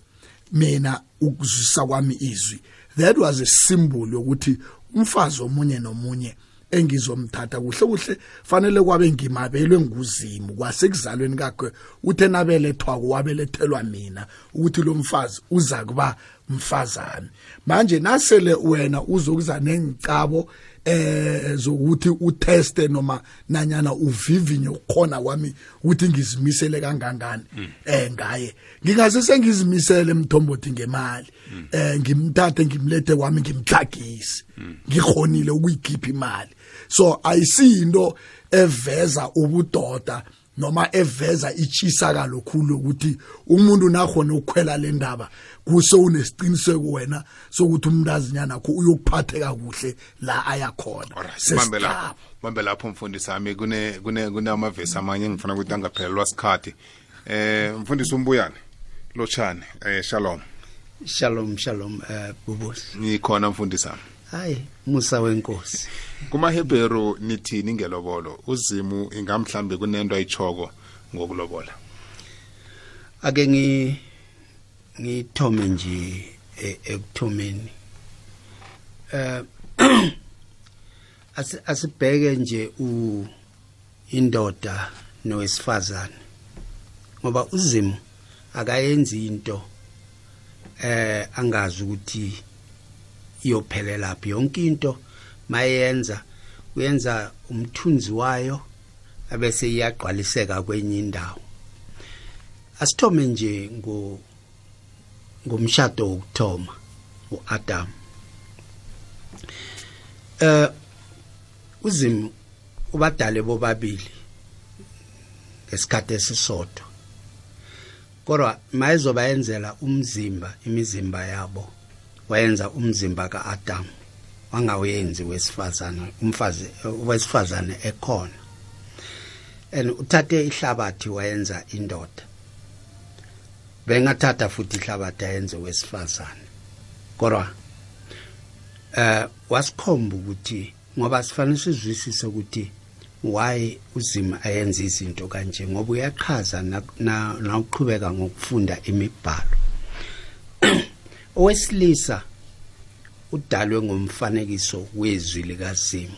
S2: mina ukuzwisa kwami izwi. That was a symbol yokuthi umfazi omunye nomunye engizomthatha kuhle kuhle fanele kwabe ngimabelwe nguzimu kwasekuzalweni kakhe uthe nabelethwa wabelethelwa mina ukuthi lo mfazi uza kuba mfazami manje nasele wena uzokuza nengicabo eh zokuthi uteste noma nanyana uvivinye ukukhona kwami ukuthi ngizimisele kangangani eh ngaye. Ngingase sengizimisele emthombothi ngemali eh ngimthathe ngimlethe kwami ngimhlagise ngikhonile ukuyikhipha imali. So ayisiyinto eveza ubudoda noma eveza ichisa kalokhulu ukuthi umuntu nakhona ukukhwela le ndaba kuse unesiqiniseko wena sokuthi umntazinyana akho uyokuphatheka kuhle la aya khona.
S1: Alright, bambe lapho mfundisi ami. Kunamavesi amanye engifuna ukuthi angaphelelwa sikhathi. Eh mfundisi umbuyane lochane eh shalom.
S4: Shalom shalom eh bubusi
S1: ngikhona mfundisi ami.
S4: Hayi musa wenkosi.
S1: kumaHebheru nithini ngelobolo? Uzimu ingamhlambe kunento ayichoko ngokulobola.
S4: Ake ngi ngithome nje e- ekuthomeni. Eh asi- asibheke nje u indoda nowesifazane. Ngoba uzimo akayenzi into eh angazi ukuthi iyophelela phi yonke into mayenza uyenza umthunzi wayo abese iyagqwaliseka kwenye indawo. Asithome nje ngo ngomshado wokuthoma uAdam. Eh uzim ubadale bobabili ngesikhathi esisodwa kodwa mayezoba yenzela umzimba imizimba yabo. Wayenza umzimba kaAdam wangawenzi wesifazana umfazi wesifazane ekhona. And uthathe ihlabathi wayenza indoda. Bengathatha futhi ihlabathi ayenze wesifazane. Kodwa eh wasikhomba ukuthi ngoba sifanele sizwisise ukuthi why uzima ayenza izinto kanje ngoba uyaqhaza na- na na uqhubeka ngokufunda imibhalo. Owesilisa udalwe ngomfanekiso wezwi likazimu.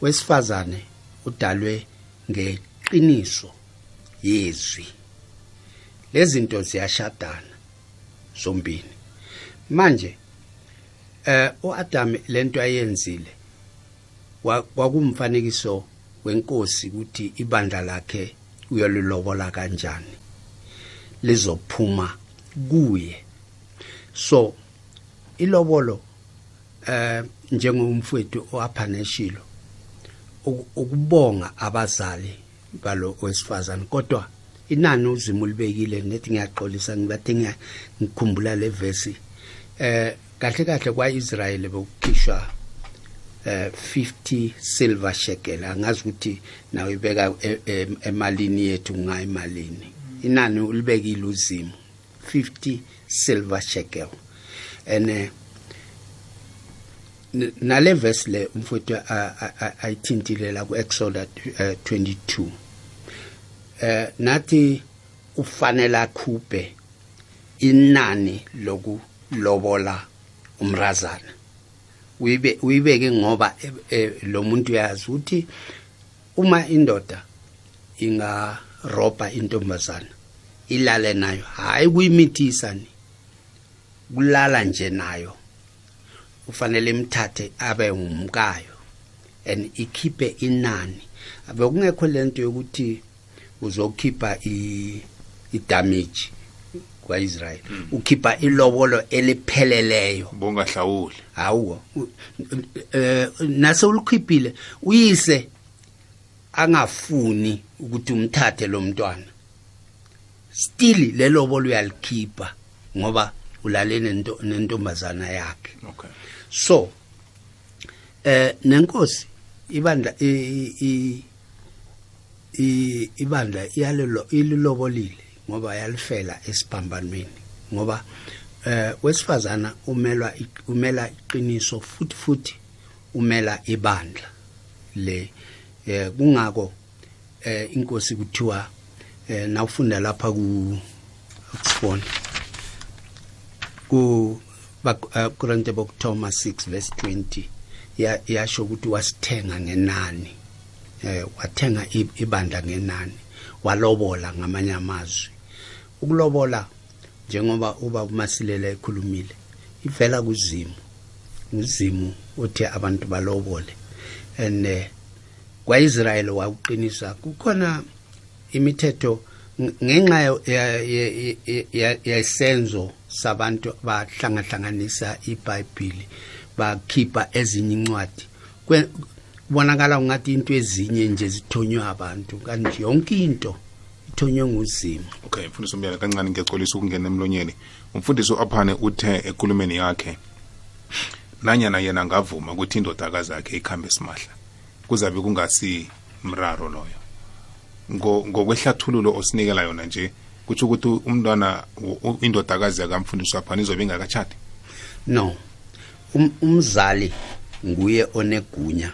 S4: Wesifazane udalwe ngeqiniso yezwi. Lezinto ziyashadana zombili manje eh uAdam lento ayenzile wa- kwakumfanekiso wenkosi ukuthi ibandla lakhe uyalilobola kanjani lizophuma kuye. So ilobolo eh njengomfowethu oaphaneshilo uku- ukubonga abazali balo wesifazane kodwa inani uzimo ulibekile nethi ngiyaxolisa ngibathe ngikhumbula le verse. Eh kahle kahle kwaIsrael bekukhishwa eh 50 silver shekel. Angazi ukuthi nawe ibeka e- e- emalini yethu ngayimalini inani ulibekile uzimo 50 silver shekel. Ene n- nale verse le umfowethu ayithintile la ku-exodus eh, 22 eh nathi ufanele akhuphe inani lokulobola umrazana. Uyibe uyibeke ngoba eh, eh, lo muntu uyazi ukuthi uma indoda ingarobha intombazana ilale nayo hayi kuyimithisa ni. Kulala nje nayo. Ufanele imthathe abe umkayo and ikhiphe inani. Bekungekho lento yokuthi uzokhipha i idamage kwaIsrael ukhipha ilobolo elipheleleyo.
S1: Bongahlawuli
S4: hawo eh nase ulikhiphile uyise angafuni ukuthi umthathe lo mntwana. Still lelobolo uyalikhipha ngoba ulale nento nentombazana yakhe.
S1: Okay.
S4: So eh nenkosi ibandla i- i- i- ibandla iyalelo ililobolile ngoba yalifela esiphambanweni ngoba eh wesifazana umelwa umela iqiniso futhi futhi umela ibandla le. Eh kungako eh inkosi kuthiwa eh nawufunda lapha ku Oxford ku Korinte bokuthoma 6 verse 20 ya yasho ukuthi wasithenga ngenani eh wathenga ibandla ngenani walobola ngamanye amazwi ukulobola njengoba uba umasilela ekhulumile ivela kuzimu uzimu uthi abantu balobole and eh, kwaIsrael wawuqinisa kukhona imithetho ng- ngenxa ya- sabantu bahlangahlanganisa iBhayibheli bakhipha ezinye incwadi. Kubonakala ungathi into ezinye nje zithonywa abantu kanti yonke into ithonywe nguzimu.
S1: Okay mfundisi umbiyana kancane ngiyaxolisa ukungena emlonyeni. Umfundisi u-aphane uthe ekulumeni yakhe nanyana yena angavuma ukuthi indodakazi yakhe ikhambe simahla kuzabe kungasi mraro loyo. Ngo- ngokwehlathululo osinikela yona nje kutsho ukuthi umntwana indodakazi yakamfundisi u-aphane izobe ingakatshati?
S4: No. Um, umzali nguye onegunya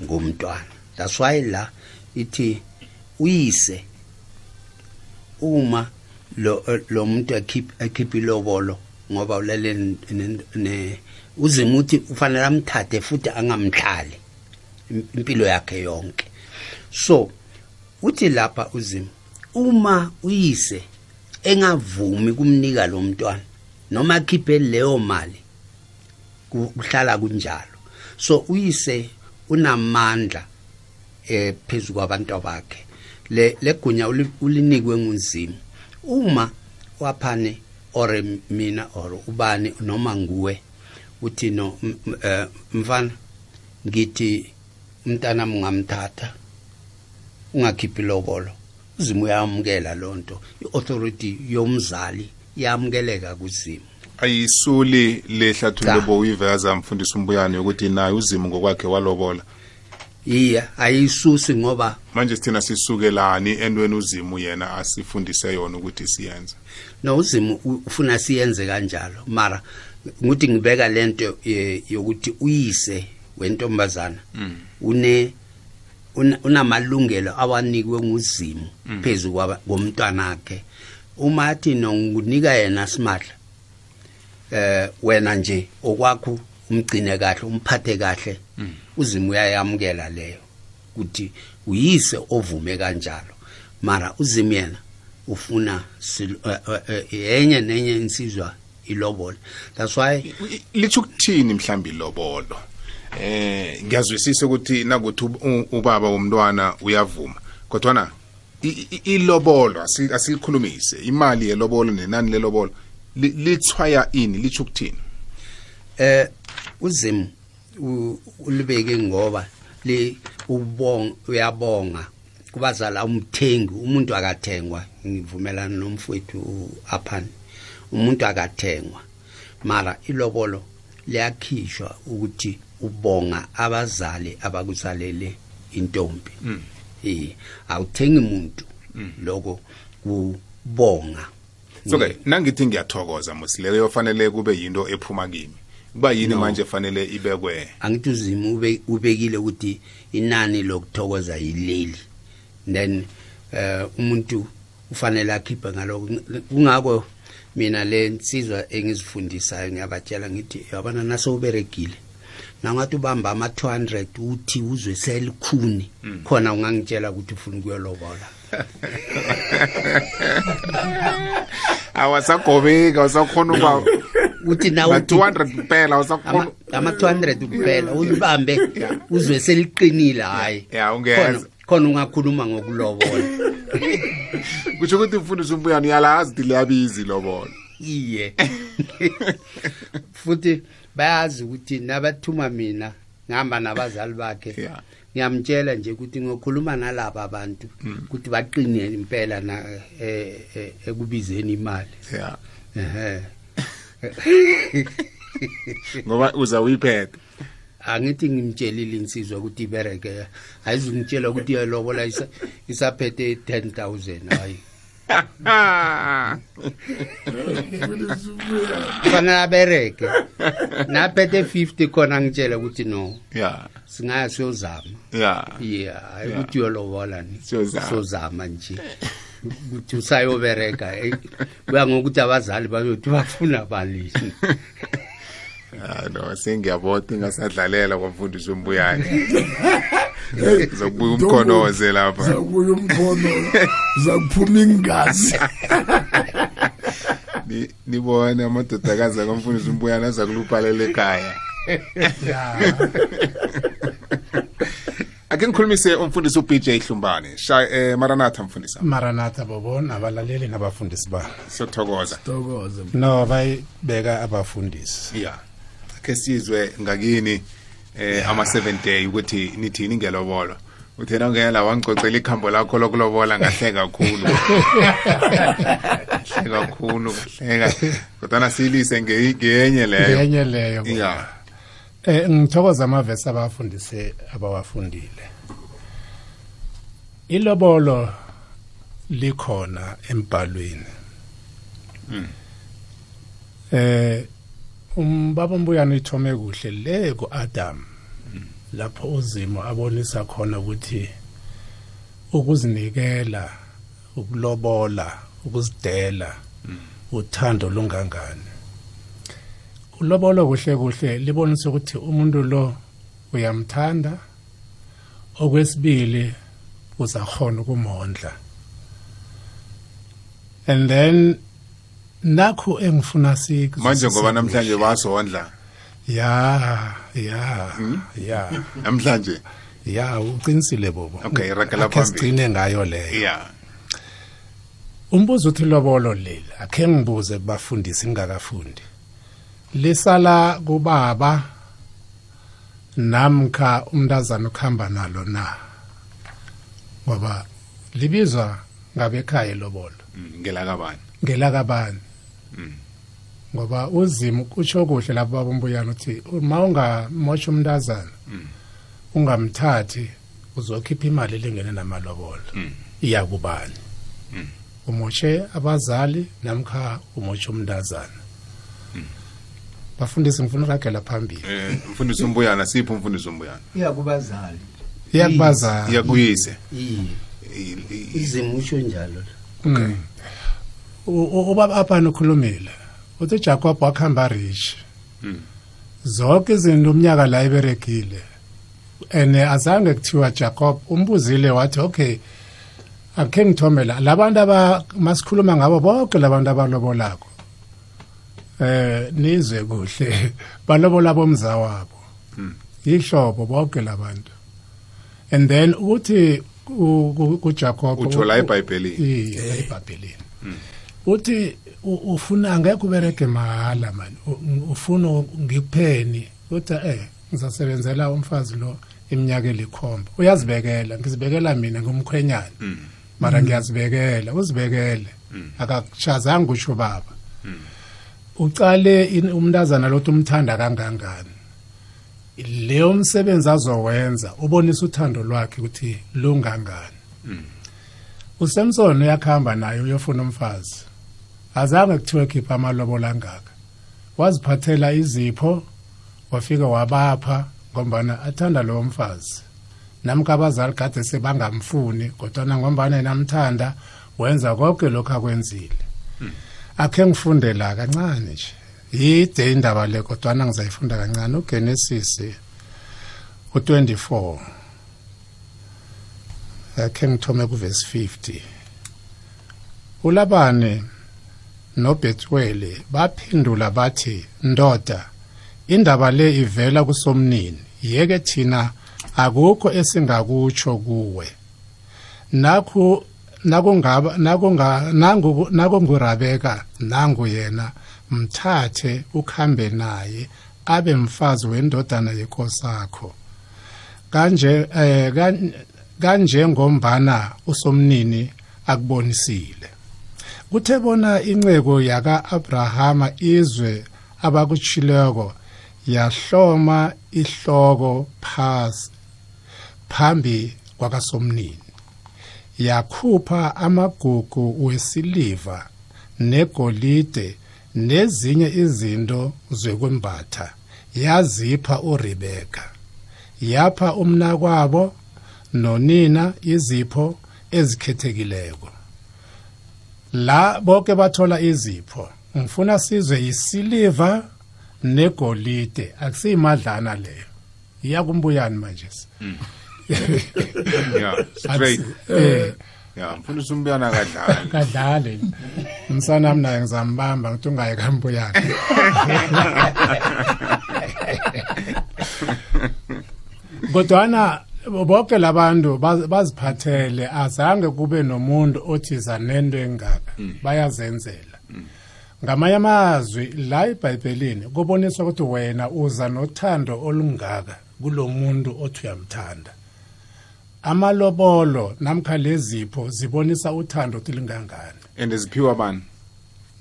S4: ngomntwana. That's why la ithi uyise uma lo lo muntu akhipha ilobolo ngoba ulale ne- uzima uthi ufanele amthathe futhi angamhlali im- impilo yakhe yonke. So uthi lapha uzima uma uyise engavumi kumnika lo mntwana noma akhiphe leyo mali ku- kuhlala kunjalo. So uyise unamandla eh phezulu kwabantu bakhe le legunya uli- ulinikwe nguzimo uma waphane or mina or ubani noma nguwe uthi no eh, mfana ngithi umntana mungamthatha ungakhiphi lobolo. Uzimo uyamukela lonto iauthority yomzali yamukeleka kuzimo
S1: ayisuli lehlathululo
S4: Cha.
S1: bowuyiveza mfundisi umbuyane yokuthi naye uzimo ngokwakhe walobola.
S4: Iya ayisusi ngoba
S1: manje sithina sisukelani entweni uzimu yena asifundise yona ukuthi siyenze?
S4: No uzimo u- ufuna siyenze kanjalo. Mara nguthi ngibeka lento eh, yokuthi uyise wentombazana. Une una- unamalungelo awanikwe nguzimo phezulu kwaba- komntwana wakhe uma athi nongunika yena simahla. Eh wena nje okwakho umgcine kahle umphathe kahle uzimo uyayamukela leyo ukuthi uyise ovume kanjalo. Mara uzimo yena ufuna eh, eh, eh, yenye nenye insizwa ilobole that's why
S1: litsho ukuthini mhlambi ilobolo eh ngiyazwisisa ukuthi nakuthi ubaba womntwana uyavuma. Kodwana i- i- ilobolo asi- asilikhulumise imali yelobolo nenani lelobolo li- lithwaya ini litsho ukuthini?
S4: Eh uzimo u- ulibeke ngoba le ubong uyabonga. Kubazala umthengi umuntu akathengwa. Ngivumelana nomfowethu aphan umuntu akathengwa. Mara ilobolo liyakhishwa ukuthi ubonga abazali abakuzalele intombi. Eh awuthengi umuntu lokho kubonga.
S1: So ke nangithi ngiyathokoza musileyo yofanele kube yinto ephuma kimi. Kuba yini manje fanele ibekwe?
S4: Angithi uzima ube- ubekile ukuthi inani lokuthokoza yileli. Then eh umuntu ufanele akhiphe ngaloko kungako mina le nsizwa engizifundisayo ngiyabatshela ngithi yabona naso uberegile. Nangathi ubamba ama-200 uthi uzwe selikhuni khona ungangitshela ukuthi ufuna ukuyolobola
S1: awasagobeki awusakhona uba
S4: uthi na
S1: ba-200 kuphela awusakhona
S4: ama-200 kuphela uyibambe uzwe seliqinile hayi. Khona- ungakhuluma ngokulobola.
S1: Kutsho ukuthi mfundisi umbuyana uyalazi ukuthi liyabizi lobolo
S4: iye. Futhi bayazi ukuthi nabathuma mina ngihamba nabazali bakhe.
S1: Yeah.
S4: ngiyamtshela nje ukuthi ngokhuluma nalaba abantu ukuthi baqine impela na eh, eh, ekubizeni imali. Ehe.
S1: Ngoba uza uyiphethe
S4: angithi ngimtshelile insizwa ukuthi ibereke. Ayizungitshela ukuthi iyalobola isa- isaphethe 10000 hayi. Fanele abereke naphethe 50 khona ngitshela ukuthi no.
S1: Ya.
S4: Singaya siyozama.
S1: Ya.
S4: Yeah hayi ukuthi uyolobola ni.
S1: Siyozama.
S4: nje. Ukuthi usayobereka kuya ngokuthi abazali bayothi bafuna balini
S1: no sengiyabota ingasadlalela kwamfundisi umbuyane. zokubuya umkhonoze lapha.
S2: Zakubuya umkhono zakuphuma ingazi.
S1: Ni- nibone amadodakazi akamfundisi umbuyane aza kuluphalela ekhaya. Ake ngikhulumise umfundisi uBJ Hlumbane. Eh maranatha mfundisi.
S3: Maranatha bobo nabalaleli nabafundisi ba
S1: siyathokoza.
S2: Tokoze
S3: no bayibeka abafundisi.
S1: Ya. Ke sizwe ngakini eh ama 7 day ukuthi nithini ngelobolo uthena ngela wangicocela ikhambo lakho lokulobola ngahle kakhulu. Kahle kakhulu kahleka kodwa silise nge- ngenye leyo.
S3: Yenye leyo
S1: ya.
S3: Eh ngithokoza amavesi abafundise abawafundile. Ilobolo likhona embhalweni eh umbaba mbuyana ithome kuhle le kuAdam. Lapho uzimo abonisa khona ukuthi ukuzinikela ukulobola ukuzidela uthando lungangani. Ulobolo kuhle kuhle libonisa ukuthi umuntu lo uyamthanda. Okwesibili uzakhona ukumondla. And then nakho engifuna sik
S1: manje ngoba namhlanje basondla.
S3: Ya ya ya.
S1: Namhlanje?
S3: Ya uqinisile bobo.
S1: Okay, ragela
S3: Akhe
S1: phambili.
S3: sigcine ngayo leyo.
S1: Ya.
S3: Umbuzo uthi lobolo leli akhe ngibuze kubafundisi ngingakafundi lisala kubaba namkha umntazana ukuhamba nalo na? Ngoba libizwa ngabekhaya lobolo.
S1: Mm, ngelakabani?
S3: Ngelakabani? Ngoba uzimo kutsho kuhle lapho babombuyana uthi uma ungamosha umntazana ungamthathi uzokhipha imali elingene namalobolo iyakubani umoshe abazali namkha umoshe umntazana bafundisi ngifuna uragela phambili
S1: eh mfundisi umbuyana sipho umfundisi umbuyana
S4: iyakubazali
S3: iyakubazana
S1: iyakuyise
S4: iye
S1: I- i-
S4: izimo usho njalo
S3: Mm. U- u- ubaba aphana ukhulumile uthi uJacob wakhamba rich zonke izinto umnyaka la iberegile and azange kuthiwa Jacob umbuzile wathi okay akhe ngithomela. Labantu aba masikhuluma ngabo bonke labantu abalobolako eh nizwe kuhle balobola bomza wabo. Ihlobo bonke labantu and then ukuthi ku- ku- kuJacob
S1: utsho la ebhayibhelini.
S3: Iye ebhabheleni uthi u- ufuna angeke ubereke mahala man. U- ufuna ngikupheni. Uthi eh ngizasebenzela umfazi lo iminyaka elikhomba uyazibekela ngizibekela mina ngumkhwenyana. Mara ngiyazibekela uzibekele. Akakushazanga usho baba ucale in- umntazana lothi umthanda kangangani? Leyo msebenzi azowenza ubonisa uthando lwakhe ukuthi lungangani. uSamson uyakhamba naye uyofuna umfazi. Azange kuthiwe khipha amalobola angaka waziphathela izipho wafika wabapha ngombana athanda lowo mfazi. Namkha abazali kade sebangamfuni kodwana ngombana yena amthanda wenza konke lokhu akwenzile. Akhe ngifunde la kancane nje. Yide indaba le kodwana ngizayifunda kancane. Ugenesis u-24 akhe ngithome kuvesi 50 ulabane nobhetwele baphendula bathi ndoda indaba le ivela kusomnini. Yeke thina akukho esingakutsho kuwe. Nakho nakungaba nakunga nangu nakungurabeka nangu yena mthathe ukhambe naye abe mfazi wendodana yenkosakho. Kanje eh kan- kanje ngombana usomnini akubonisile. Kuthe bona inceko yaka Abrahama izwe abakuchileko yahloma ihloko phasi phambi kwakasomnini. Yakhupha amagugu wesiliva negolide nezinye izinto zokwembatha. Yazipha uRebeka yapha umnakwabo nonina izipho ezikhethekileko. La bonke bathola izipho. Ngifuna sizwe isiliva negolide. Akusiyimadlana leyo iya kumbuyani manje
S1: yeah straight.
S3: Eh
S1: yeah mfuna usumbuyana kadlala.
S3: Kadlale. Umsanami naye ngizambamba ngithi ungaye kambuyani kodwana bonke labantu baz- baziphathele. Azange kube nomuntu othi zanento engaka. Bayazenzela. Ngamanye amazwi la ebhayibhelini kuboniswa ukuthi wena uza nothando olungaka kulo muntu othi uyamthanda. Amalobolo namkha lezipho zibonisa uthando ukuthi lingangani.
S1: And ziphiwa bani?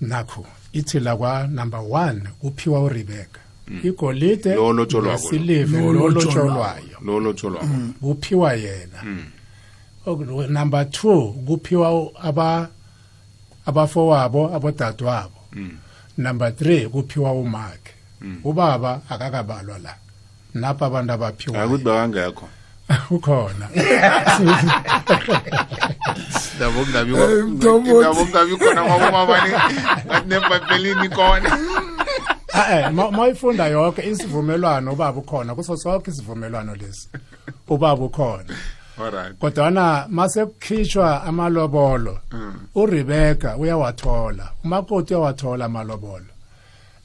S3: Nakho ithi la kwa number 1 kuphiwa uRebecca. Igolide
S1: lotsholwako lo.
S3: nesiliva
S2: Lo
S3: lo
S2: lotsholwako.
S3: lotsholwayo
S1: lo lotsholwako
S3: kuphiwa yena. Oku- number 2 kuphiwa aba abafowabo abodadewabo. Number 3 kuphiwa umakhe. Ubaba akakabalwa la. Napha abantu abaphiwa
S1: akuthi bakangekho
S3: ukhona.
S1: Ndabo kungabi
S2: Eh,
S1: khona ngokumabani ngathi nebhayibhelini khona.
S3: Eh mawuyifunda yonke isivumelwano ubaba ukhona. Kuso sonke isivumelwano lesi ubaba ukhona.
S1: Alright
S3: kodwana mase kukhishwa amalobolo uRebecca uyawathola umakoti uyawathola amalobolo.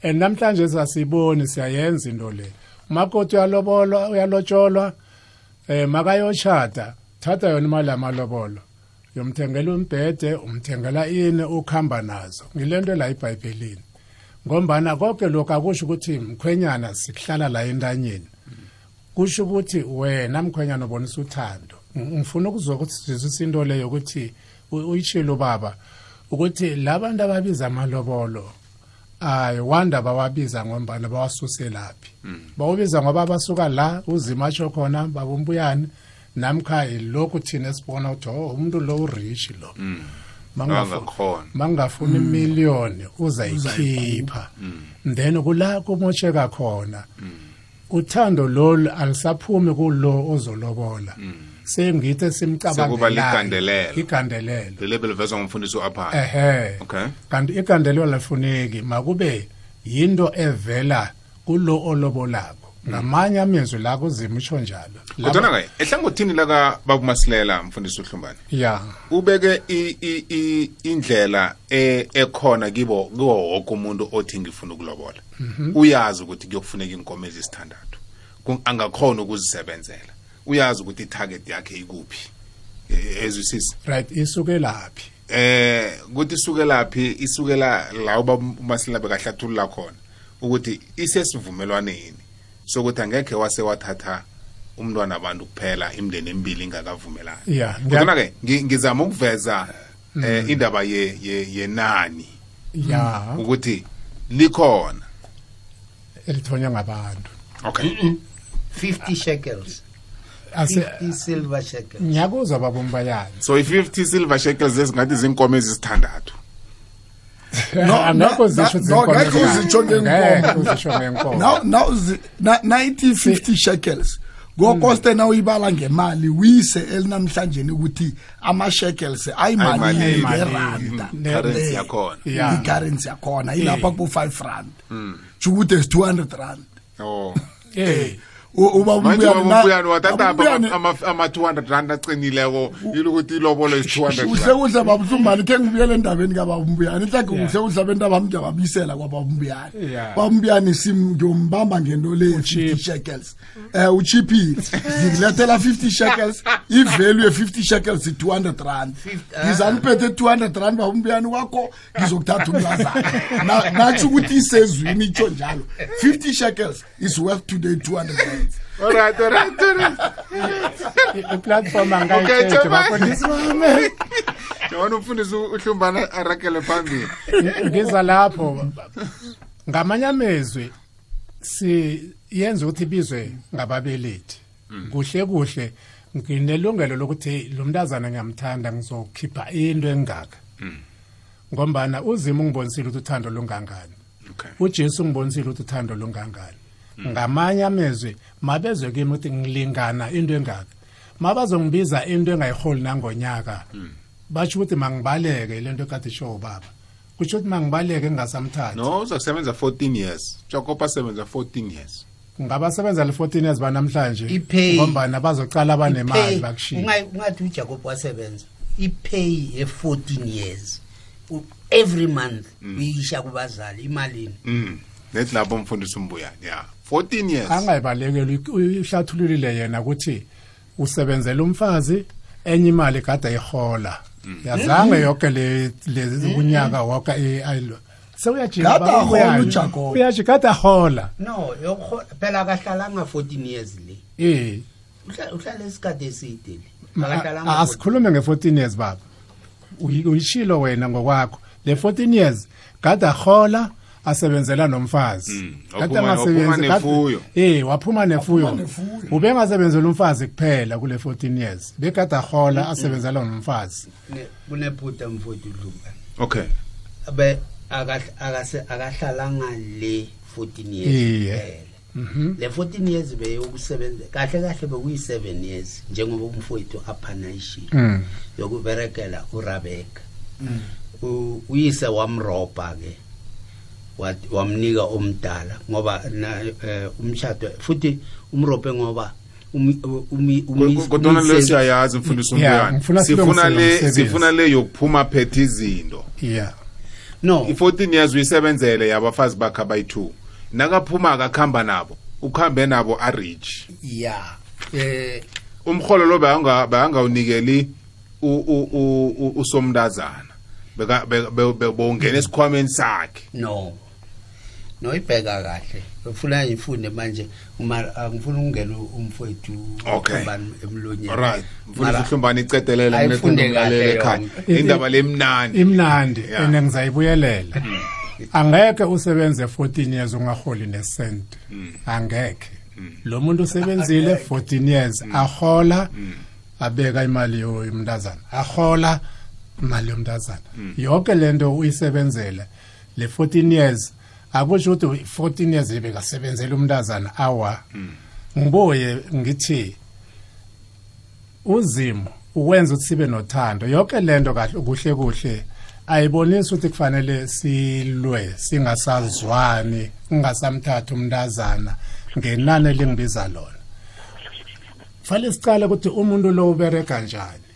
S3: And namhlanje sasiboni siyayenza into le. Umakoti uyalobolwa uyalotsholwa eh makayoshada thatha yona imali yamalobolo. Yomthengela umbhede umthengela ini ukhamba nazo. Ngilento la eBhayibhelini. Ngombana konke lokho akusho ukuthi mkhwenyana sikuhlala la entanyeni. Kusho ukuthi wena mkhwenyana ubonisa uthando. Ng- ngifuna ukuzwa ukuthi sizwisa into leyo ukuthi u- uyitshilo baba ukuthi labantu ababiza amalobolo ayi wanda bawabiza ngombana bawasuselaphi bawubiza ngoba basuka la uzima atsho khona babumbuyani namkha lokhu thina esibona ukuthi oh umuntu lo urich lo.
S1: Angakhona
S3: mangafuna imiliyoni uzayikhipha. Then kula kumosheka khona uthando lolu alisaphumi kulo ozolobola. Sengithi
S1: Sekuba
S3: simcabangelayo
S1: ligandelelo.
S3: igandelelo.
S1: Lele belivezwa ngumfundisi u-apha
S3: ehe.
S1: Okay.
S3: Kanti igandelelo lafuneki makube yinto evela kulo olobolako. Ngamanye amezwi la kuzima utsho njalo. Laba-
S1: kodwana-ke ehlangothini laka babumasilela mfundisi uhlumbane
S3: ya.
S1: ubeke indlela e- ekhona kibo kiwo woke umuntu othi ngifuna ukulobola. Uyazi ukuthi kuyokufuneka inkomo ezisithandathu. Angakhona ukuzisebenzela. Uyazi ukuthi itarget yakhe ikuphi. Eh, ezwisisi
S3: right isuke laphi?
S1: Eh ukuthi isuke laphi isukela la uba umasilela bekahlathulula khona ukuthi isesivumelwaneni. Sokuthi angekhe wase wathatha umntwana abantu kuphela imndeni emibili ingakavumelani.
S3: Yeah,
S1: kodwana-ke ngizama ukuveza eh indaba ye- ye- yenani. Ukuthi likhona.
S3: Elithonywa ngabantu.
S1: Okay.
S4: 50 shekels. 50 silver shekels.
S3: Ngiyakuzwa babombayani
S1: so i-50 silver shekels ezingathi zinkomo ezisithandathu
S3: angekho zisho
S2: no, ngekho uzitsho ngenkomo.
S3: uzisho ngenkomo
S2: now now zi- na- 90 50 shekels. Ngokoste na uyibala ngemali uyise elinamhlanje ukuthi ama shekels ayimali
S1: Ayimali,
S2: ngeranda
S1: mm, currency yakhona.
S3: Yeah.
S2: i-currency yakhona ilapha ku-5 rand. Tsho ukuthi esi 200 rand.
S3: Eh
S2: U- uba
S1: manje
S2: umbuyani na-
S1: babuyani wathatha
S2: Ubuyani-
S1: ama-200 rand aqinileko ilokuthi ilobolo isi-200
S2: kuhle kuhle khe ngibuyele endabeni kababumbuyani inhlake kuhle kuhle abantu abamntu ababuyisela kwababumbuyani babumbuyani ngiyombamba ngento le 50 shekels. Um uchiphile ngikulethela 50 shekels ivalue ye-50 shekels i-200 rand. Ngizaniphethe 200 rand babumbuyani wakho ngizokuthatha umlazana Na- natsho ukuthi isezwini itsho njalo. 50 shekels is worth today 200 rand
S1: alright alright alright.
S3: Iplatform
S1: Okay,
S3: angayithethe
S1: Chema.
S3: bafundisi bami
S1: yabona umfundisi uhlumbana arakele phambili.
S3: Ngiza lapho. Ngamanye amezwi si yenza ukuthi ibizwe ngababelethi. Kuhle kuhle. Nginelungelo lokuthi lo mntazana ngiyamthanda ngizokhipha into engaka. Ngombana uzima ungibonisile ukuthi uthando lungangani.
S1: Okay.
S3: ujesu ungibonisile ukuthi uthando lungangani. Ngamanye amezwi mabezwe kimi ukuthi ngilingana into engaka. Mabazongibiza into engayiholi nangonyaka. Basho ukuthi mangibaleke lento ekade isho ubaba kusho ukuthi mangibaleke ngingasamthathi.
S1: No uzakusebenza 14 years. Jacob asebenza 14 years.
S3: Ngabasebenza le-14 years banamhlanje ngombana bazocala banemali bakushiya
S4: unga- ungathi ujacob wasebenza ipay ye-14 years. Every month uyisha kubazali imalini?
S1: Mm. Nethi lapho umfundisi umbuyani ya 14 years.
S3: Angayibalekeli uyihlathululile yena ukuthi usebenzela umfazi enye imali kade ayihola. Yazange yonke le le kunyaka wonke i- ayilo sewuyajika
S2: Kade
S3: baba,
S2: ahola
S3: uyani?
S2: uJacob.
S3: uyajika kade ahola.
S4: No yokho- phela akahlalanga 14 years le.
S3: Eh
S4: Uhla- uhlala isikhathi eside le.
S3: Ma-
S4: Akahlalanga
S3: a-
S4: 14
S3: asikhulume nge-14 years baba. Uyi- uyishilo wena ngokwakho. Le 14 years kade ahola asebenzela nomfazi.
S1: Mm, waphuma-
S3: angasebenzi, eh waphuma nefuyo. Ubengasebenzela umfazi kuphela kule 14 years bekade ahola asebenzela nomfazi.
S4: Ne- kunephutha mfowethu udlumba
S1: okay.
S4: Abe akah- akase- akahlalanga le 14 years
S3: Iye.
S4: kuphela. le 14 years beyokusebenza kahle kahle bekuyi-7 years njengoba umfowethu aphana ishilo
S3: Mm.
S4: yokuberekela urabeka. U- uyise wamrobha-ke. wat- wamnika omdala ngoba na, eh, umshado futhi umrobhe ngoba umi- umi- umi-
S1: kodwana le
S4: umyise-
S1: siyayazi mfundisi
S3: Yeah,
S1: umbuyani
S3: ngifuna
S1: sifuna
S3: silungise
S1: le
S3: lo msebenzi.
S1: sifuna le yokuphuma phethe izinto.
S3: Yeah.
S4: No.
S1: I-14 years uyisebenzele yabafazi bakhe abayi-2 nakaphuma akakuhamba nabo ukuhambe nabo arich.
S4: Ya eh
S1: umholo lo bayanga- bayangawunikeli u- u- u- u- usomntazana. Beka- be- be- be- bowungena esikhwameni sakhe.
S4: No. Noyibheka kahle. Ufuna ngifunde manje uma- angifuni ukungena umfowethu
S1: Okay.
S4: Khombani emlonyeni.
S1: Alright. Mfundisi
S4: Mara-
S1: uhlumbani icedelela
S4: Ayifunde
S1: kunekundumlalela
S4: kahle
S1: ekhaya
S4: yonke.
S1: indaba lemnandi
S3: imnandi.
S1: Yeah.
S3: ene ngizayibuyelela. Angeke usebenze 14 years ungaholi nesent angeke. Lo muntu usebenzile 14 years ahola abeka imali yo- yomntazana. Ahola imali yomntazana. Yonke lento uyisebenzele le 14 years akusho ukuthi 14 years bekasebenzela umntazana. Awa. Ngibuye ngithi uzimo ukwenza ukuthi sibe nothando. Yonke lento kahle kuhle kuhle ayibonisi ukuthi kufanele silwe singasazwani ungasamthatha umntazana ngenani elingibiza lona. Fanele sicale ukuthi umuntu lo ubereka njani.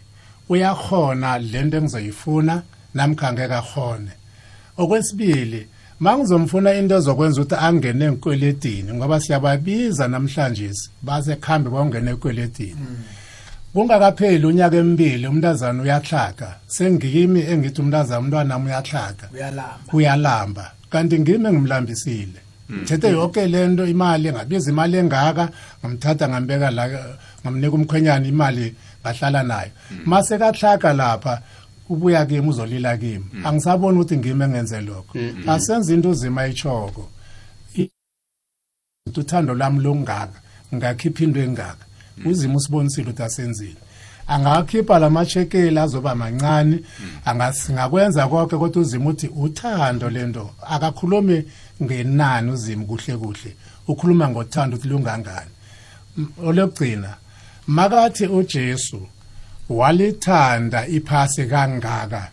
S3: Uyakhona lento engizoyifuna namkha angeke akhone okwesibili mangizomfuna into ezokwenza ukuthi angene enkweletini ngoba siyababiza namhlanje base khambe bawungena ekweletini kungakapheli unyaka emibili umntazana uyahlaga sengimi engithi umntazana umntwana wami uyahlaga
S2: uyalamba.
S3: Uyalamba. Kanti ngimi engimlambisile ngithethe yonke lento imali ngabiza imali engaka ngamthatha ngambeka la ngamnika umkhwenyana imali ngahlala nayo. Mase kahlaka lapha ubuya kimi uzolila kimi. Angisaboni ukuthi ngimi engenze lokho. Asenze into uzima ichoko uthando lami longaka ngakhipha into engaka. Uzima usibonisile ukuthi asenzile. Angakhipha lamachekeli azoba mancane. Angasingakwenza konke kodwa uzima uthi uthando lento akakhulumi ngenani uzima kuhle kuhle. Ukhuluma ngothando ukuthi lungangani. M- olokugcina makathi uJesu walithanda iphasi kangaka.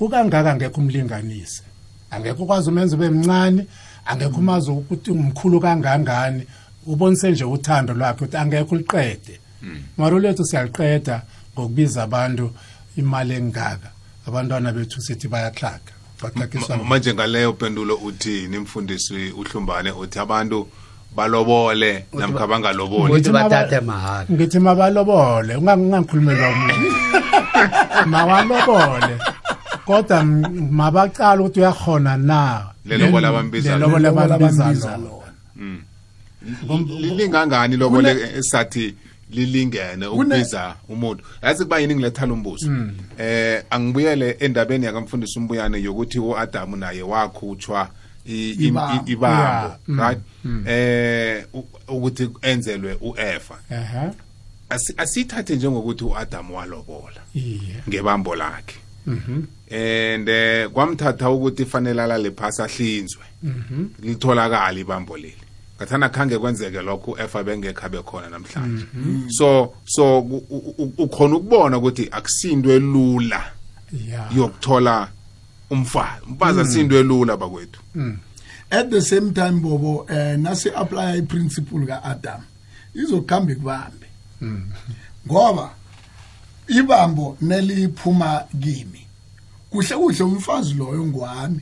S3: Ukangaka ngekho umlinganise angekho ukwazi umenza ube mncane angekho umazi ukuthi umkhulu kangangani. Ubonise nje uthando lwakhe ukuthi angekho uliqede. Mara lethu siyaliqeda ngokubiza abantu imali engaka. Abantwana bethu sithi bayaxhaga baxakiswa
S1: Ma- manje ngaleyo pendulo uthini mfundisi uhlumbane uthi abantu balobole namkha bangaloboli.
S4: Ukuthi
S3: Ngithi maba-
S4: bathathe mahhala
S3: ngithi mabalobole ungangikhulumela umuntu mabalobole. Kodwa mabacala ukuthi uyakhona na.
S1: Lelobola abambiza
S3: lona.
S2: lona.
S1: lilingangani lobole esathi lilingene ukubiza umuntu? Yazi kuba yini ngilethana umbuzo? Eh angibuyele endabeni yakamfundisi umbuyane yokuthi uAdam naye wakhutshwa im-
S2: Ibambo.
S3: Mm.
S1: right? Eh u- ukuthi enzelwe uEva
S3: ehe
S1: Asi- asithathe njengokuthi uAdam walobola ngebambo lakhe.
S3: Mhm.
S1: And eh kwamthatha ukuthi fanele alale phasi ahlinzwe.
S3: Mhm.
S1: Litholakala ibambo leli. Ngathana khange kwenzeke lokho uefa bengekho abe khona namhlanje. So so u- ukhona ukubona ukuthi akusinto elula yokuthola umfazi. Umfazi asinto elula bakwethu.
S3: Mm.
S2: at the same time bobo eh nasi apply iprinciple kaAdam izokuhamba ikubambe. Ngoba ibambo neliphuma kimi. Kuhle kuhle umfazi loyo ngwami.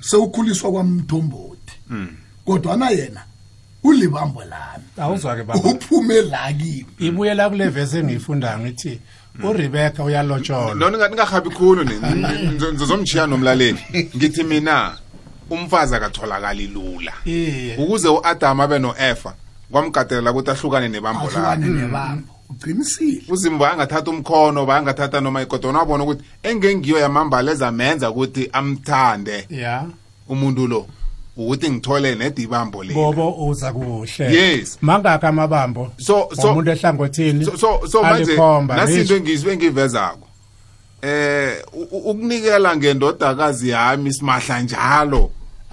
S2: Sewukhuliswa kwamthombothi. Kodwa na yena ulibambo lami.
S3: Awuzwa ke baba.
S2: Uphume la kimi.
S3: Ibuyela kule verse engiyifunda ngithi uRebecca uyalotsholwa.
S1: Khulu ni nomlaleli. Ngithi mina umfazi akatholakali lula. Ukuze u-adam abe no-efa kwamgadelela ukuthi ahlukane nebambo lakhe.
S2: Nebambo. Uqinisile.
S1: Uzimbo angathatha umkhono bayangathatha noma ikodwa wabona ukuthi engengiyo yamambala ezamenza ukuthi amthande.
S3: Ya.
S1: Umuntu lo ukuthi ngithole nedibambo leli
S3: bobo uza kuhle.
S1: Yes.
S3: mangaka amabambo?
S1: So- so-
S3: umuntu ehlangothini?
S1: So so, manje nasinto engizwe engivezako eh ukunikela ngendodakazi yami simahla njalo.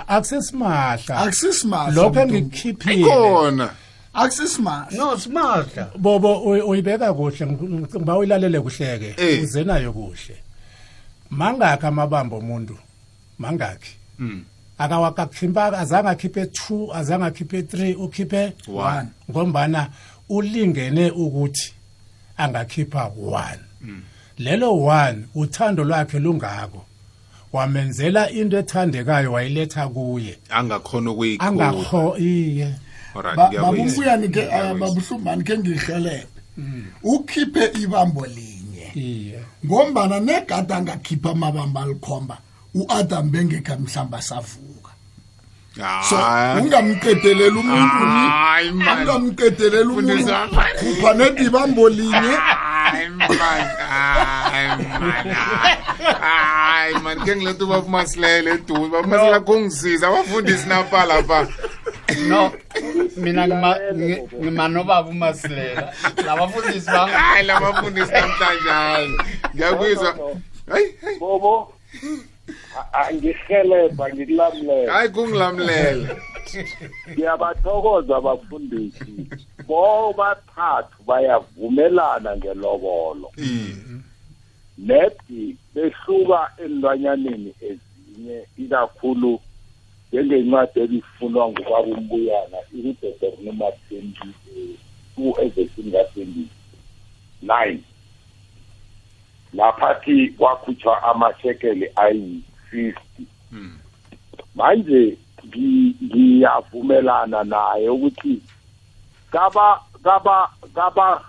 S3: Akusesimahla
S2: akusisimahla
S3: lokho engikhiphile
S1: ikhona
S2: akusisimahla.
S4: No simahla.
S3: Bobo uy- uyibeka kuhle. Ngiba uyilalele kuhleke.
S1: Eh.
S3: uze nayo kuhle. Mangaki amabambo omuntu mangaki.
S1: Mm.
S3: Akawakakhipha azange akhiphe 2 azange akhiphe 3 ukhiphe
S1: One.
S3: ngombana ulingene ukuthi angakhipha 1 lelo 1 uthando lwakhe lungako. Wamenzela into ethandekayo wayiletha kuye.
S1: Angakhona ukuyikhulu
S3: angakho iye.
S1: Alright
S2: Ba-
S1: ngiyakuyizwa.
S2: babubuyani ke
S1: Ngiyakuyizwa.
S2: babuhlumbani ke ngihelele ukhiphe ibambo linye.
S3: Iye.
S2: Ngombana negada angakhipha amabamba alikhomba. hata mbengeka mhlambasavuka so ungamqedelela umuntu ungamqedelela umuntu khupha nedibambo linye.
S1: Hayi mani ke ngiletha ubabamasilele eduze babamasilela kungisiza abafundisi non. napala pha
S4: no mina ngimanobaba umasilela labafundisi
S1: hayi labafundisi namhlanje hayi ngiyakuzwa hayi hayi
S5: bobo bon. Angihelebha ngikulamulela
S1: Hayi kungilamulela.
S5: ngiyabathokoza abafundisi bobathathu bayavumelana ngelobolo. Nethi behluka enilwanyaneni ezinye ikakhulu njengencwadi elifunwa ngubaba umbuyana ikudeterminuma 20 two ezesini ka-twenty nine. Laphathi kwakhutshwa amashekeli ayi-fifty. Manje ngi- ngiyavumelana naye ukuthi kaba kaba kaba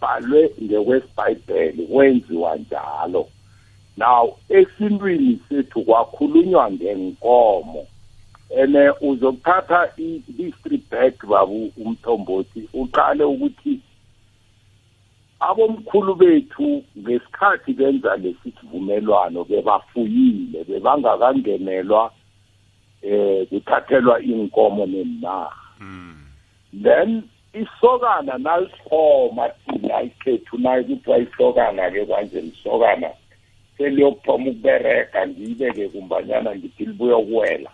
S5: bhalwe ngekwesibhayibheli kwenziwa njalo. Now esintwini sethu kwakhulunywa ngenkomo. Ene uzokuthatha i-history back babu umthombothi uqale ukuthi abomkhulu bethu ngesikhathi benza lesivumelwano bebafuyile bebangakaNgenelwa eh kuthathelwa inkomo neminaha then isokana naliphoma thina ikhethu nayo kuthiwa isokana-ke kwanje lisokana seliyokuthoma ukubereka ngiyibeke kumbanyana ngithi libuye ukuwela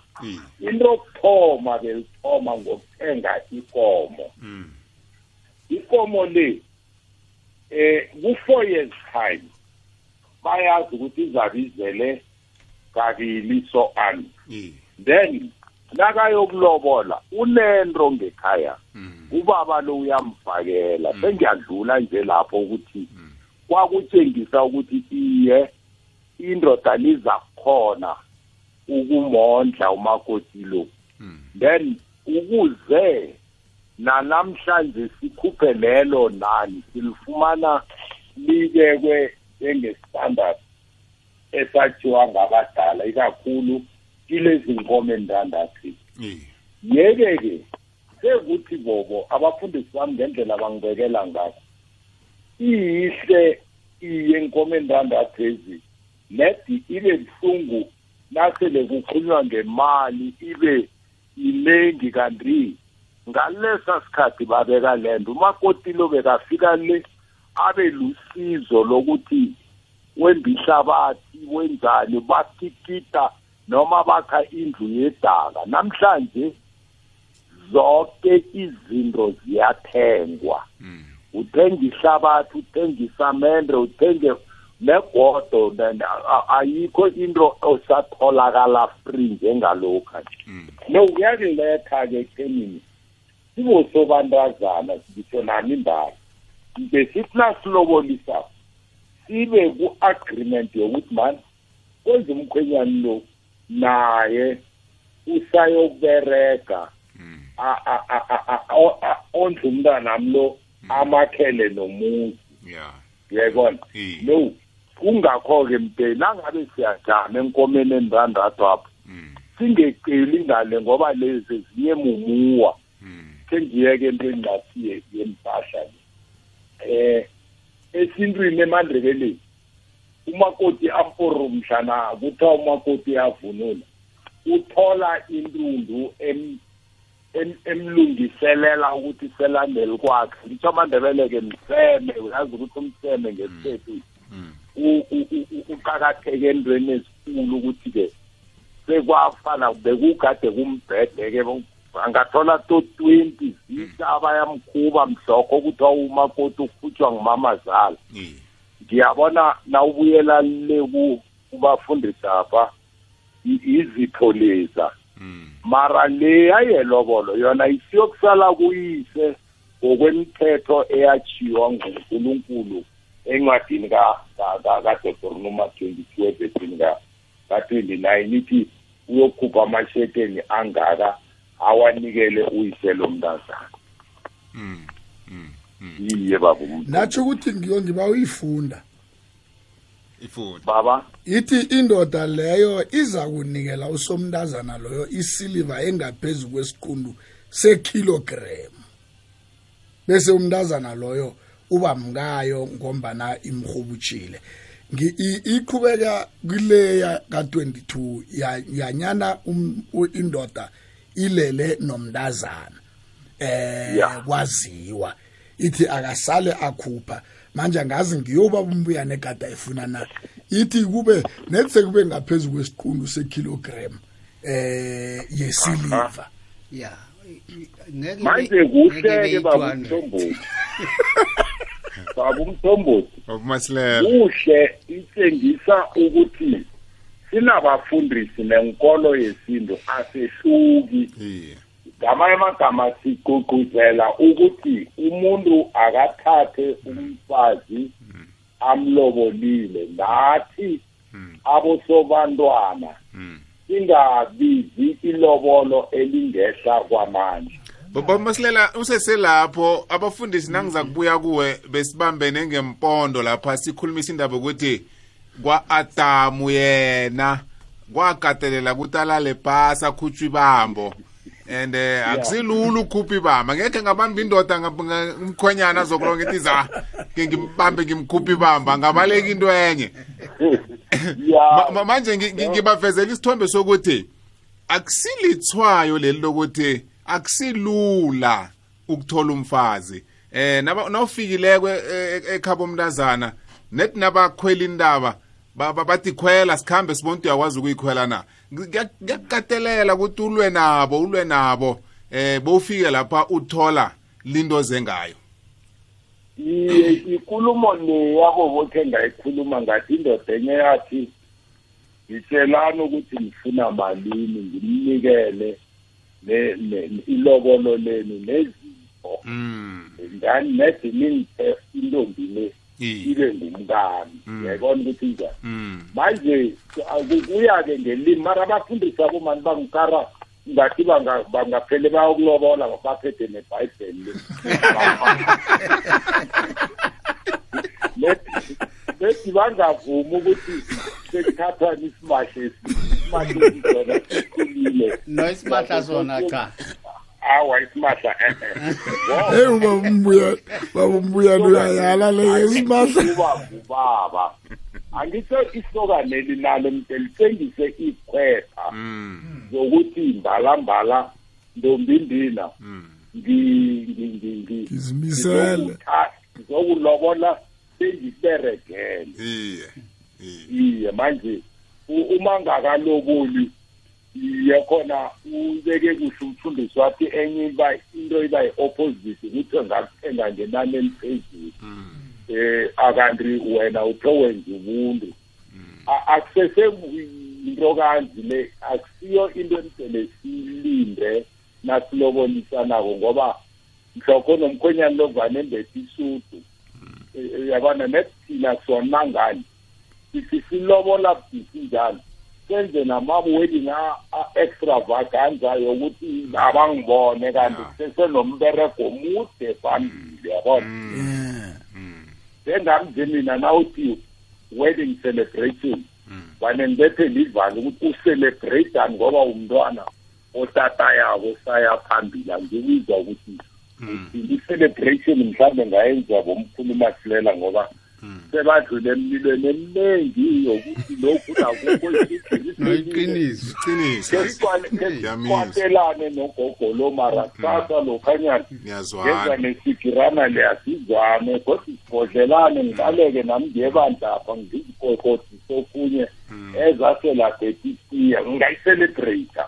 S5: into yokuthoma belithoma ngokuthenga ikomo. Ikomo le eh ku-four years time bayazi ukuthi izabizele kabili so on then nakayokulobola unento ngekhaya ubaba lo uyamfakela sengiyadlula nje lapho ukuthi kwakutshengisa ukuthi iye indoda liza khona ukumondla umakoti lo. Then ukuze nanamhlanje sikhuphe lelo nani silifumana libekwe njengestandard esathiwa ngabadala ikakhulu kilezi nkomo endandathu yeke-ke sekuthi bobo abafundisi bami ngendlela bangibekela ngakho iyihle iye enkomo endandathu ezi nedi ibe buhlungu nasele kukhulunywa ngemali ibe inengi kanti ngalesa sikhathi babeka lento umakoti lo bekafika le abe lusizo lokuthi wemba ihlabathi wenzani bakikita noma bakha indlu yedaka. Namhlanje zonke izinto ziyathengwa. Uthenga ihlabathi uthenga isamende uthenge negodo ayikho into osatholakala free njengalokha no kuyakuletha-ke ekuthenini sibosobantazana ngitsho nami indaba besithi nasilobolisa sibe ku-agreement yokuthi mani kwenza umkhwenyana lo naye usayokubereka ondla umntanami lo amakhele nomuzi.
S1: Iye.
S5: no kungakho-ke mde nangabe siyajama enkomeni endandathu apho singeceli ngale ngoba lezi zinye mumuwa. Sengiyeke into engingasiye yempahla eh esintwini emandrebeleni umakoti amporo mhlana kuthiwa umakoti avunula uthola intundu em- em- emlungiselela ukuthi selandele kwakhe. Ngitsho amandebele-ke mseme uyazi ukuthi umseme ngesikhethu. U- u- u- u- uqakatheke entweni ezikhulu ukuthi-ke sekwafana bekugade kumbhede-ke angathola to twenty zitsha abayamkhuba mhlokho ukuthi umakoti ukhutshwa ngumamazala. Ngiyabona nawubuyela le ku- kubafundisi apha i- izipho leza.
S1: Mm.
S5: mara le yayelobolo yona isiyokusala kuyise ngokwemithetho eyachiwa ngunkulunkulu encwadini ka- ka- ka- kaDeuteronomy 22 evesini ka- ka-29 ithi uyokhupha amashekeni angaka awanikele uyise lomntazana
S1: Mm. Mm. Mm.
S5: yiye baba umuntu.
S2: natsho ukuthi ngiyo ngiba uyifunda
S1: Ifuni.
S5: baba
S2: ithi indoda leyo iza kunikela usomntazana loyo isiliva engaphezu kwesiqundu sekilogram bese umntazana loyo uba mngayo ngombana imrhubutshile Ngi- i- iqhubeka kuleya ka-22 ya- yanyana um- u- indoda ilele nomntazana eh kwaziwa. Ithi akasale akhupha. Manje angazi ngiyoba umbuyane egada efuna na. Ithi kube nethe kube ngaphezulu kwesiqundu sekilogram eh yesiliva.
S4: Ya. Ngeke
S5: manje
S4: ibe
S5: baba
S4: 200.
S5: umthombothi. Baba umthombothi. Kuhle itshengisa ukuthi sinabafundisi nenkolo yesintu asehluki. Ngamanye amagama sigqugquzela ukuthi umuntu akathathe umfazi amlobolile nathi abosobantwana
S1: Mm.
S5: singabizi ilobolo elingehla kwamanje.
S1: Baba masilela useselapho abafundisi nangiza kubuya kuwe besibambene ngempondo lapha sikhulumisa indaba ukuthi kwa-Adamu yena kwakatelela ukuthi alale phasi akhutshwe ibambo. And eh akusilula ukhupha ibamba. Ngekhe ngabamba indoda umkhwenyana azokulonga ithi za ke ngimbambe ngimkhupha ibamba. Ngabaleka into enye. Manje ngi- ngi- ngibavezela isithombe sokuthi akusilithwayo leli lokuthi akusilula ukuthola umfazi. Eh nawufikileko e- e- ekhaba omntazana net nabakhwela indaba ba- ba- bathi khwela sikhambe sibona uyakwazi ukuyikhwela na. Kuya- kuyakukatelela ukuthi ulwe nabo ulwe nabo eh bowufike lapha uthola linto zengayo
S5: iye ikulumo le yabo bokhe ngayikhuluma ngathi indoda enye yathi ngitshelani ukuthi ngifuna malini ngimnikele ilobolo lenu nezipho
S1: mm
S5: ngani nede ningiphe intombi le? Ibe ngumkami yayibona ukuthi njani
S1: mm.
S5: Manje kuya-ke ngelimi mara abafundisi abomani bangikara ngathi banga- bangaphele bayokulobola baphethe nebhayibheli. Le bethi bangavumi ukuthi sekuthathwa isimahla isimahla esizona sikhulile
S4: no isimahla sona cha.
S5: Awa isimahla
S2: hey ubabumbuya babumbuyana uyayala le isimahla.
S5: Kuba ngubaba angitho isokaneli nalo mtelisengise ikhwepha
S1: mm.
S5: zokuthi mbalambala ndombindina.
S1: Mm.
S5: Ngi- ngi- ngi- ngi-
S2: Ngizimisele.
S5: ngizokulobola sengiberegele
S1: iye iye.
S5: Manje uma ngakaloboli iye khona ubeke kuhle umfundisi wathi enye iba into iba yi-opposite ukuthi engakuthenga ngenani eliphezulu. Eh akanti wena uphe wenza ubuntu. A- akusese into kanzi le akusiyo into emsele siyilinde nasilobolisanago ngoba mhlokho nomkhwenyana lovane embethe isudu. Eh, eh, yabona nethina sona ngani? Sithi silobola bhisi njalo senze nama-wedding a-extravaganza yokuthi abangibone kanti sesenombereko omude phambili yabona? Njengamnje mina nawuthi wedding celebration vane ngibethe livale ukuthi ucelebrate-ani ngoba umntwana otata yabo saya phambili angibizwa ukuthi i-celebration mhlawumbe ngayenza bomkhulu masilela ngoba sebadlule emlilweni eminingi yokuthi lokhu nakukho
S4: noyiqiniso
S1: iqiniso Ngiyamizwa.
S5: kwatelane nogogolo mara kusasa lokhanyana. Ngenza
S1: ngiyazwana
S5: nesigirana leyasizwane kodwa sibhodlelane ngibaleke nami ngiyebandlapha ngizikokodise okunye ezaselagetisiya ngingayicelebrata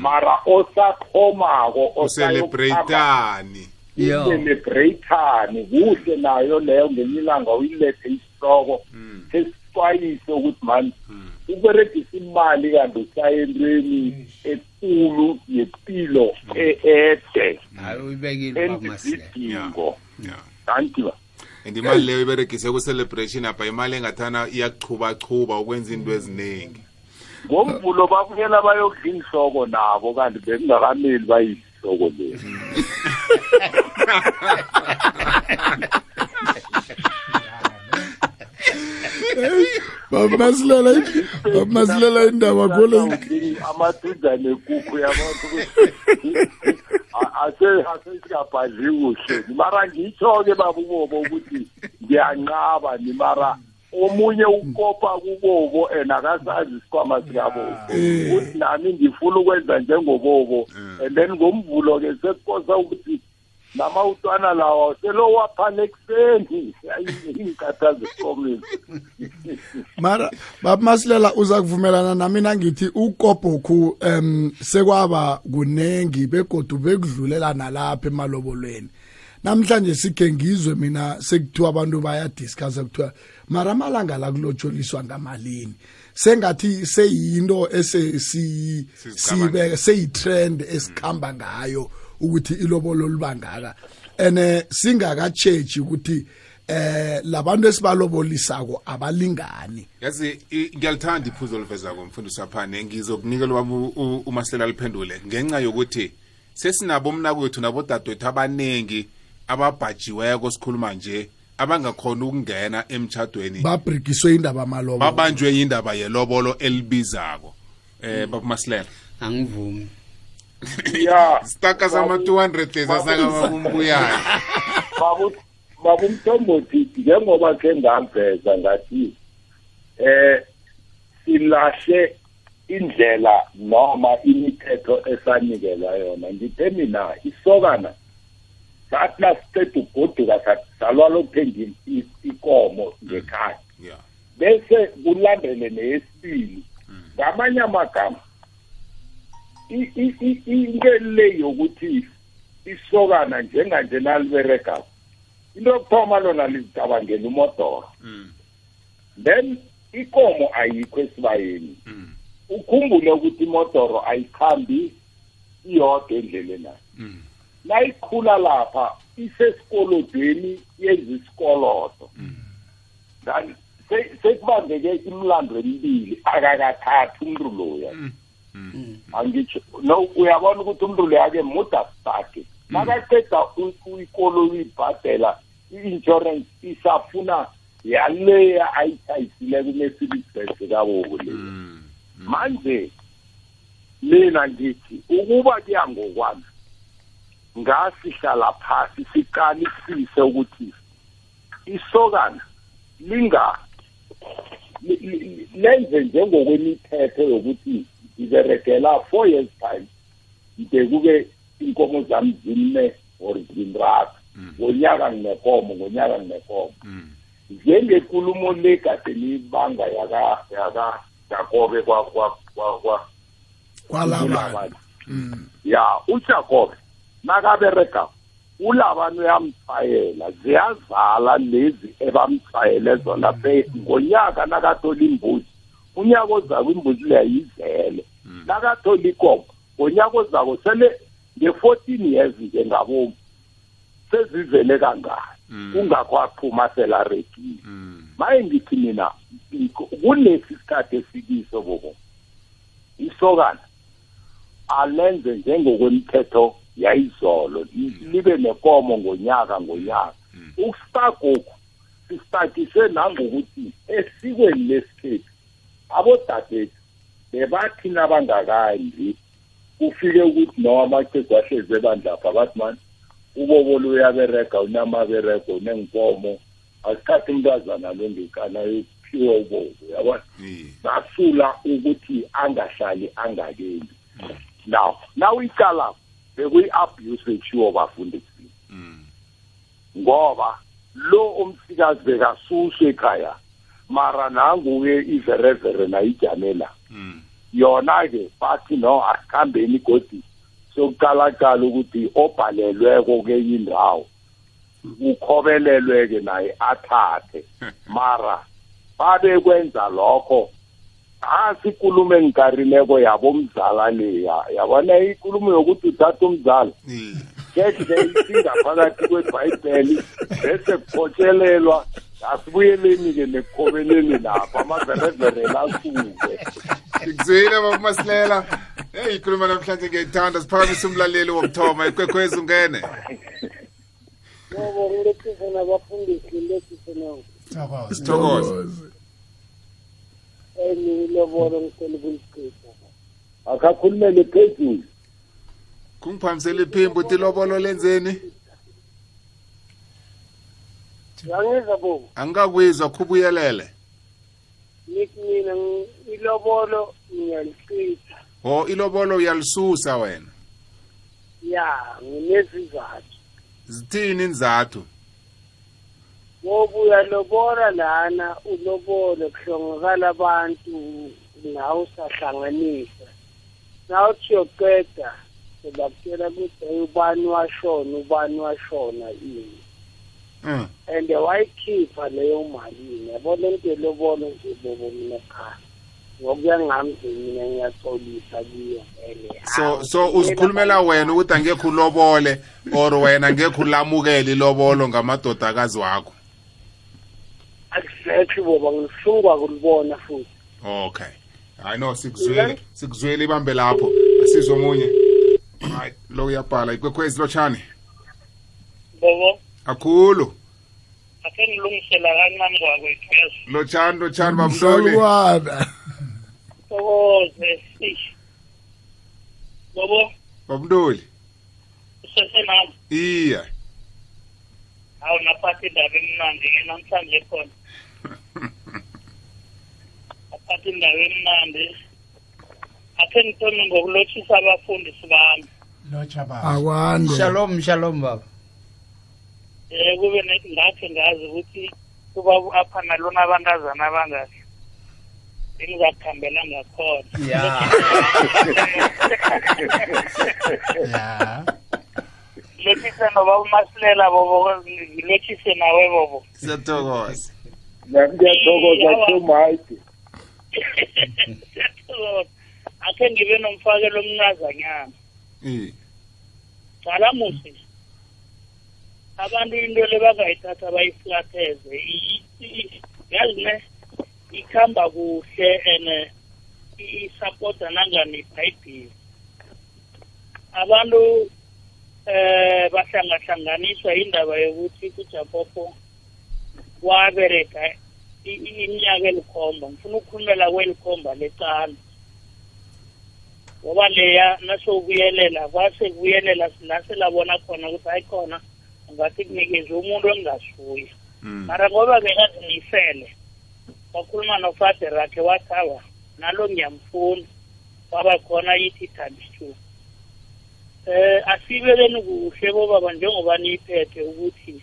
S5: mara osathomako
S1: ucelebrate-ani
S4: Yo.
S5: ucelebrate-ani kuhle nayo leyo ngenye ilanga uyilethe isihloko sesixwayise ukuthi mani uberegisa imali kanti usaya entweni ekulu yempilo e-ede. Endizidingo thank you
S1: and imali leyo iberegise ku-celebration apha imali engathana iyachubachuba ukwenza into eziningi.
S5: Ngomvulo babuyela bayokudla inhloko nabo kanti bekungakameli bayihloko leyo
S2: babumasilela babumasilela indaba khole
S5: amaduda nekukhu yabantu asesingabhadli kuhle mara ngitsho-ke babubobo ukuthi ngiyanqaba ni mara omunye ukopa kubobo and akasazi isikhwama sikabobo. Ukuthi nami ngifuna ukwenza njengobobo. And then ngomvulo-ke sekukosa ukuthi namawutwana lawa selowaphana ekuseni iy'nkatha zesikomeni
S2: mara babumasilela uza kuvumelana nami nangithi ukobhokhu um sekwaba kunengi begodu bekudlulela nalapha emalobolweni. Namhlanje sikhe ngizwe mina sekuthiwa abantu bayadiscussa kuthiwa mara amalanga la kulotsholiswa ngamalini. Sengathi seyinto esesiyi-
S1: Sizicabanga.
S2: sibe seyitrend esikhamba ngayo ukuthi ilobolo libangaka. Ene singakatshetshi ukuthi eh labantu esibalobolisako abalingani.
S1: Yazi ngiyalithanda iphuzo olivezako mfundisi waphane. Ngizokunikela ubaba u- u- umasilela liphendule. Ngenxa yokuthi sesinabo umnakwethu nabodadewethu abaningi ababhajiweko sikhuluma nje abangakhona ukungena emtshadweni
S2: babrikiswe indaba malobo.
S1: babanjwe yindaba yelobolo elibizako eh babumasilela
S4: angivumi.
S5: Ya.
S1: Staka sama 200 lezi asakababumbuyayo.
S5: Babu babumthombothi njengoba ke ngaveza ngathi eh silahle indlela noma imithetho esanikelwa yona. Ngithe mina isokana sathi nasiceda ugoduka sadalwa lokuthenga i- ikomo ngekhaya. Bese kulandele neyesibili. Ngamanye amagama into le yokuthi isokana njenganje naliberegako into yokuthoma lona lizicabangela umodoro.
S1: Mm.
S5: then ikomo ayikho esibayeni.
S1: Mm.
S5: ukhumbule ukuthi imodoro ayikhambi iyodwa endleleni nayo
S1: Mm.
S5: nayikhula lapha isesikolodweni yenza isikolodo Then se- sekubambeke imlando emibili akakathathi umntu loya. Angitsho no uyabona ukuthi umntu loya ke muda stake nakaqeda ikolo uyibhadela i-insurance isafuna yaleya ayithayisileko unesibisese kabobo leyo
S1: Mm.
S5: manje mina ngithi ukuba kuya ngokwami ngasihlala phasi siqalisise ukuthi isokana linga li- li- lenze njengokwemithetho yokuthi ngiberegela four years time ngide kube inkomo zami zine or zinrathu ngonyaka nginekomo ngonyaka nginekomo
S1: Mm.
S5: njengekulumo le kade niyibanga yaka Jakobe kwa kwa kwa kwa
S2: kwalaba
S5: ya uJakobe. Nakabereka ulabani uyamfayela ziyazala lezi ebamfayele zona ngonyaka nakathola imbuzi unyaka ozako imbuzi leyo yizele nakathola ikomo ngonyaka ozako sele nge-fourteen years ke ngabomu sezivele kangani kungakho aphuma selaregile
S1: Mm.
S5: maye ngithi mina kulesi sikhathi esikiso bobo. Isokana alenze njengokwemthetho yayizolo li- libe nekomo ngonyaka ngonyaka. Ukustagoku sistakise nangokuthi esikweni lesikhethu abodadethu bebathi nabangakandli kufike ukuthi noma amaqegu ahlezi ebandlapha bathi mani ubobolo uyaberega unamaberego unenkomo asikhathi umntazana lo ngekana yophiwa ubobo yabona?
S1: Eh.
S5: basula ukuthi angahlali angakeli now nawuyicala bekuyi-abuse bethiwo bafundisini
S1: Mm.
S5: ngoba lo umsikazi bekasuswe ekhaya mara nanguke iverevere nayijamela yona-ke bathi no asikhambeni godi sokuqalaqala ukuthi obhalelweko kenye indawo ukhobelelwe-ke naye athathe mara babekwenza lokho hasi ikulumo engikarileko yabomzala leya yabona ikulumo yokuthi uthatha umzala. Kehle isingaphakathi kwebhayibheli bese kuphotshelelwa asibuyeleni-ke nekukhobeleni lapho amaverevere lasuke
S1: sikuzwile babumasilela hey ikhuluma namhlanje ngiyayithanda siphakamise umlaleli wokuthoma ikwekhwezi ungene.
S6: Ngoba ngilethise nabafundisi ngilethise nawo
S3: Sithokoze.
S1: Sithokoze
S6: enilobolo ngicela ukulichitha
S5: akakhulumele phezulu.
S1: Kungiphamisela iphimbo uthi ilobolo lenzeni?
S6: Yangiza bobo
S1: angikakwizwa khubuyelele.
S6: Nithi mina ngi- ilobolo ngiyalichitha
S1: o ilobolo uyalisusa wena?
S6: Ya nginezizathu.
S1: Zithini inzathu?
S6: Ngoba uyalobola lana ulobole kuhlongakala abantu nawe usahlanganisa. Nawuthi yoqeda sebakutshela ukuthi "Hey, ubani washona ubani washona ini?
S1: Mm.
S6: and wayikhipha leyo mali yabona into elobolo nje bobo mina cha. Ngokuya ngami nje mina ngiyaxolisa kiyo vele.
S1: So so uzikhulumela wena ukuthi angekho ulobole or wena angekho ulamukele ilobolo ngamadodakazi wakho?
S6: Akusekhi boba ngisungwa kulibona futhi.
S1: Okay. Hayi no sikuzwile sikuzwile ibambe lapho. Asizwe omunye. Right lo uyabhala. Ikwekhwezi lotshani?
S7: Bobo.
S1: Akhulu
S7: ake ngilungisela kancane kwakwethu. Yazi
S1: lotshani lotshani
S2: msolwana
S7: thokoze bobo
S1: babuloli
S7: usesenami
S1: iya.
S7: Hawu naphatha indaba emnandi-ke namhlanje khona aphatha indaba emnandi akhe ngithome ngokulotshisa abafundisi bami
S3: lotsha baba
S2: akwande
S4: shalom shalom baba.
S7: Um kube ne- ngakhe ngazi ukuthi kuba apha nalona abantazana abangaki engizakuhambela ngakhona.
S4: Ya.
S3: Ya.
S7: Ngilotshise noba umasilela bobo. Ngilotshise nawe bobo
S1: siyathokoza
S5: ngiyathokoza
S7: Awa.
S5: so much
S7: Siyathokoza. akhe ngibe nomfakelo omncazanyana
S1: iya
S7: cala musi abantu into le bangayithatha bayiflatheze I- i- yazi ne ikhamba kuhle and isapota nangani ibhayibhile abantu eh bahlangahlanganiswa indaba yokuthi kujapopo wabereka i- i- iminyaka elikhomba ngifuna ukukhulumela kwelikhomba lecala. Ngoba leya nasowubuyelela kwase kubuyelela la selabona khona ukuthi hayi khona ungathi kunikeze umuntu engingasuye
S1: Mm.
S7: mara ngoba bekazimisele wakhuluma nofader rakhe wathi awa nalo ngiyamfuna. Waba khona yithi times two. Eh asibekeni kuhle bobaba njengoba niyiphethe ukuthi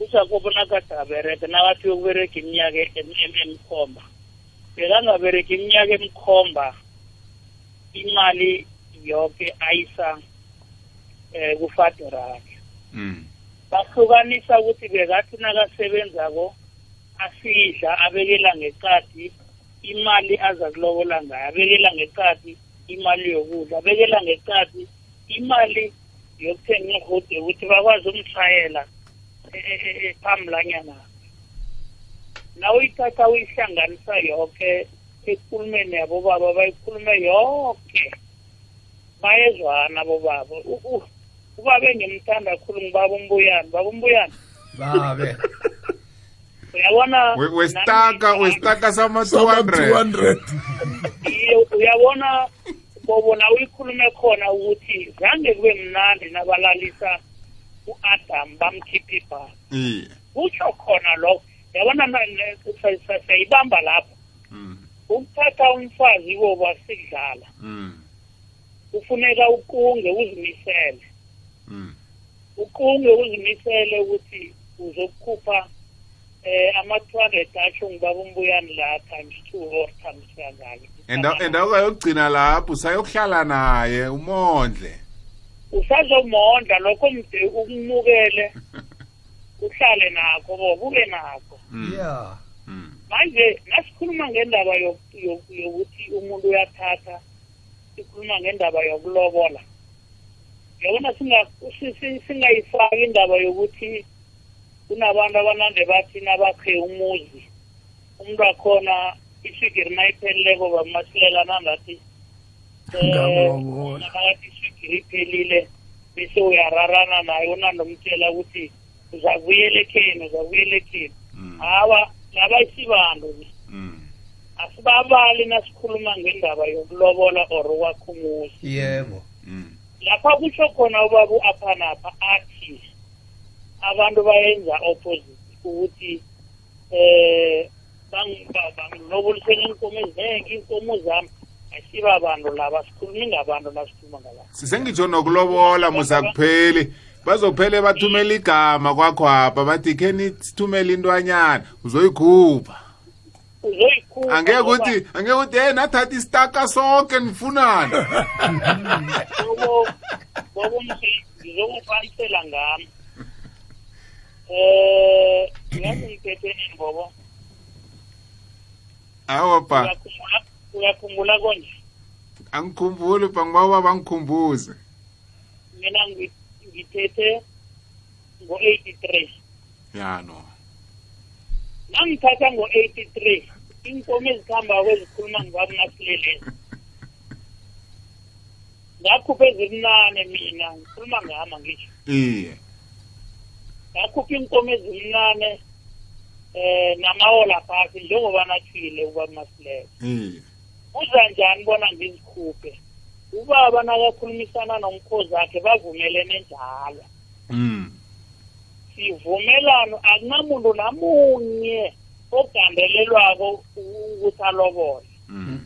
S7: usakobonakade abereke nakathi yokubereka iminyaka em- em- emkhomba bekangabereka iminyaka emkhomba imali yoke ayisa eh kufader rakhe
S1: Mm.
S7: bahlukanisa ukuthi bekathi nakasebenzako asidla abekela ngeqadi imali aza kulobola ngayo abekela ngeqadi imali yokudla abekela ngeqadi imali yokuthenga ihudi ukuthi bakwazi umshayela e- e- e- e- phambulanyana na uyithatha uyihlanganisa yoke ekulumeni yabobaba bayikhulume yoke. Bayezwana bobaba. U- u- ubabe ngimthanda khulu ngibaba umbuyani baba umbuyani
S4: babe.
S7: Uyabona?
S1: We- westaka
S7: nami-
S1: westaka sama
S2: sama
S1: 200
S2: 200
S7: Iye, uyabona? Bobona uyikhulume khona ukuthi zange kube mnandi nabalalisa u-adam bamkhipha ibhasi.
S1: Iya
S7: kutsho khona lokho. Yabona na- ne- sa- sa- sayibamba lapho.
S1: Mm.
S7: ukuthatha umfazi boba sikudlala
S1: Mm.
S7: kufuneka uqunge uzimisele.
S1: Mm.
S7: uqunge uzimisele ukuthi uzokukhupha eh ama-two hundred atsho ngibaba umbuyani la times two or times kangaki
S1: enda enda ukayogcina lapho sayokuhlala naye umondle.
S7: Usazomondla lokho ukumukele. Uhlale nakho boba ube nakho.
S1: Mm.
S4: ya
S1: Mm.
S7: manje nasikhuluma ngendaba yok- yok- yokuthi umuntu uyathatha sikhuluma ngendaba yokulobola. Yabona singa- si- si- singayifaki indaba yokuthi kunabantu abanande bathi nabakhe umuzi. Umuntu wakhona iswigiri nayiphelileko bamasilela nangathi
S2: Ngakulobola.
S7: nakathi iswigiri iphelile bese uyararana naye unandomtshela ukuthi uzakubuyela ekheni uzakubuyela ekheni
S1: Mm.
S7: hawa laba isibantu
S1: Mm.
S7: asibabali nasikhuluma ngendaba yokulobola or ukwakhumuzi
S4: yebo
S1: Mm.
S7: lapha kutsho khona ubaba u-aphanapha athi abantu bayenza opposite ukuthi eh bangiloboliseni iinkomo ezinengi iinkomo zami. Asiba bantu laba sikhulumi ngabantu nasikhuluma ngabantu
S1: sisengitsho nokulobola musakupheli bazophele bathumela igama kwakho apha bathi khe nithumele intwanyana. Uzoyikhupha.
S7: Uzoyikhupha
S1: angeke ukuthi angeke ukuthi hey nathatha isitaka sonke
S7: msi ngizokufanisela ngami. Eh yazi ngiphethe nini bobo
S1: awa pa.
S7: Uyakhumbula uyakhumbula konje
S1: angikhumbuli pa ngibawa bangikhumbuze.
S7: Mina ngi- ngithethe ngo-eighty-three.
S1: Ya no.
S7: Nangithatha ngo-eighty-three iinkomo ezikhamba kwezikhuluma ngibami nasilelezi ngakhupha ezimnane mina ngikhuluma ngama ngisho
S1: iye.
S7: Ngakhupha iinkomo ezimnane eh namawola phasi njengoba nathile ubaba masilela
S1: iye
S7: kuza njani bona ngizikhuphe? Ubaba nakakhulumisana nomkhozi wakhe bavumelene njalo.
S1: Mm
S7: sivumelano akunamuntu namunye ogandelelwako ukuthi alobole.
S1: Mm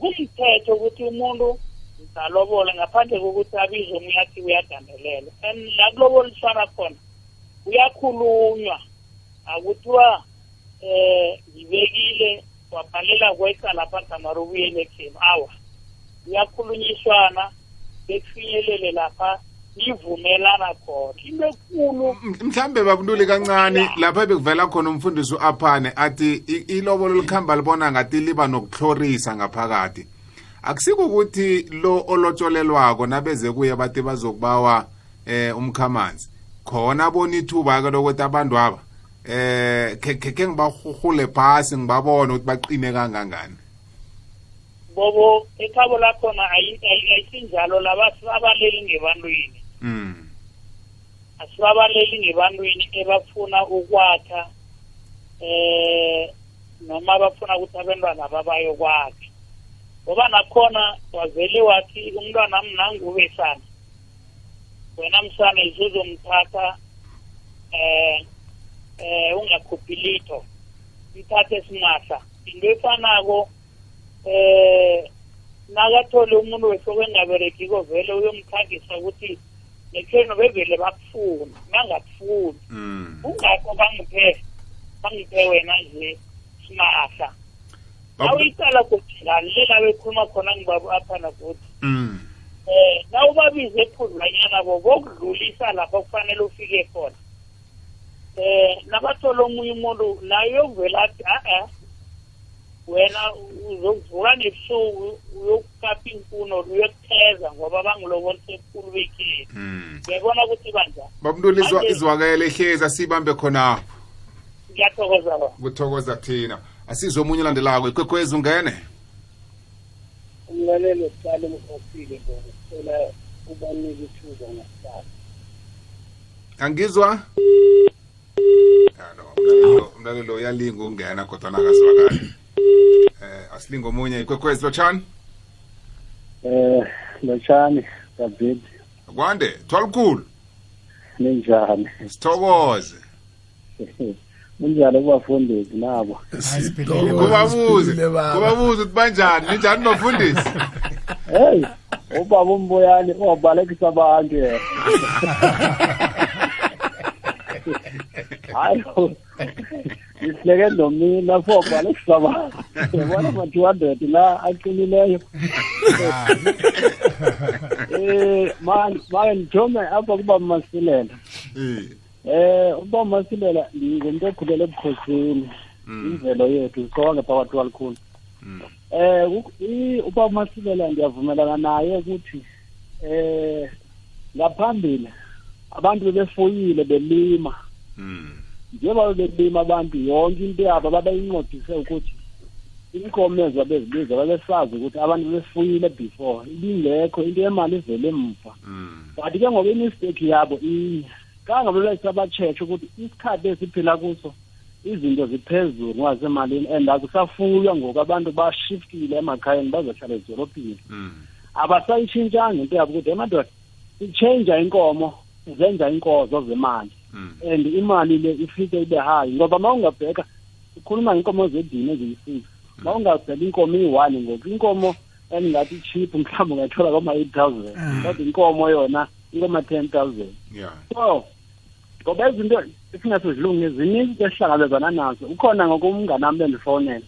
S7: kumthetho ukuthi umuntu ngalobola ngaphandle kokuthi abizwe umyathi uyagandelelwa. And la kuloboliswana khona kuyakhulunywa. Akuthiwa eh ngibekile wabhalela kweca lapha gamara ubuyele ekhenu. Awa kuyakhulunyiswana bekufinyelele lapha nivumelana khona. Into ekulu
S1: mhlambe babunduli kancane lapha bekuvela khona umfundisi u-aphane athi ilobolo likhamba libona ngathi liba nokuhlorisa ngaphakathi. Akusikukuthi lo olotsholelwako nabeze kuye bathi bazokubawa eh umkhamanzi. Khona bona ithuba-ke lokuthi abantu aba eh khe- khe ngibahurhule phasi ngibabone ukuthi baqine kangangani?
S7: Bobo ekhabo lakhona ayi- ayi- ayisinjalo laba sibabaleli ngebantwini.
S1: Mm
S7: asibabaleli ngebantwini ebafuna ukwakha eh noma bafuna ukuthi abantwana babayokwakha. Ngoba nakhona wavele wathi umntwana mnangube sana wena msana izozomthatha eh eh ungakhuphi litho mthathe simahla into efanako eh nakathole umuntu wehloko engaberegiko vele uyomkhangisa ukuthi nekheno bevele bakufuna bangakufuni
S1: mm.
S7: Kungakho bangiphe bangiphe wena nje simahla. Awuyicala kujilalela bekhuluma khona ngibabo apha nakuthi
S1: mm.
S7: Eh nawubabize ephudlwanyana bo bokudlulisa lapho kufanele ufike khona. Eh nabathola omunye umuntu naye uyokuvela athi a-a wena uzokuvuka nebusuku uyokukapha inkuno uyokutheza ngoba bangilobolise ekhulu bekhethu
S1: mm
S7: ngiyabona ukuthi banjani
S1: babunduli izwa-
S7: Manje-
S1: izwakele ihlezi sibambe khonapho
S7: ngiyathokoza ba
S1: kuthokoza thina. Asizwe omunye olandelako ikwekwezi ungene?
S6: Umlalelo siqale mkhosile ngokuthola ubanika ithuba ngasihlala
S1: angizwa? Umlalelo- umlalelo uyalinga ukungena kodwa nakasivakali eh asilinga omunye ikwekwezi lotshani?
S6: Eh lotshani david.
S1: Kwande thwalikhulu.
S6: Ninjani?
S1: Sithokoze.
S6: Kunjalo kubafundisi nabo.
S1: Kubabuze. Kubabuze ukuthi banjani? Ninjani nofundisi
S6: hey ubaba umbuyani obalekisa abantu yena. hayi isihleke nomina for balekisa abantu yabona ma-two hundred la aqinileyo eh man make ndithome apha kuba masilela
S1: Eh,
S6: eh uba masilela ngumuntu okhulele ebukhosini imvelo yethu sonke phakathi kwalikhulu
S1: mm,
S6: eh i- uba masilela ndiyavumelana naye ukuthi eh ngaphambili abantu bebefoyile belima.
S1: Mm,
S6: njengoba belima abantu yonke into yabo babeyincodise ukuthi inkomo ezo bezibiza babesazi ukuthi abantu befuyile before. Ibingekho into yemali ivele emva.
S1: Mm,
S6: but ke ngoba imistake yabo inye kangabe besabatshetshe ukuthi isikhathi esiphila kuso izinto ziphezulu ngazemalini and akusafuywa ngoku abantu bashiftile emakhayeni bazohlala ezidolophini
S1: mm,
S6: abasayitshintshanga into yabo ukuthi emadoda itshenja inkomo. Zenza inkozo zemali.
S1: Mm,
S6: and imali le ifike ibe hayi ngoba ma ungabheka ukhuluma ngenkomo zedini eziyi-six ma ungabheka inkomo iyi-one ngoku inkomo endingathi cheap mhlawumbe ungayithola koma-eight thousand. Kodwa inkomo yona ikoma-ten thousand.
S1: Yeah.
S6: So ngoba izinto esingasezilungi zininzi esihlangabezana nazo. Ukhona ngokumngane ami bendifonela.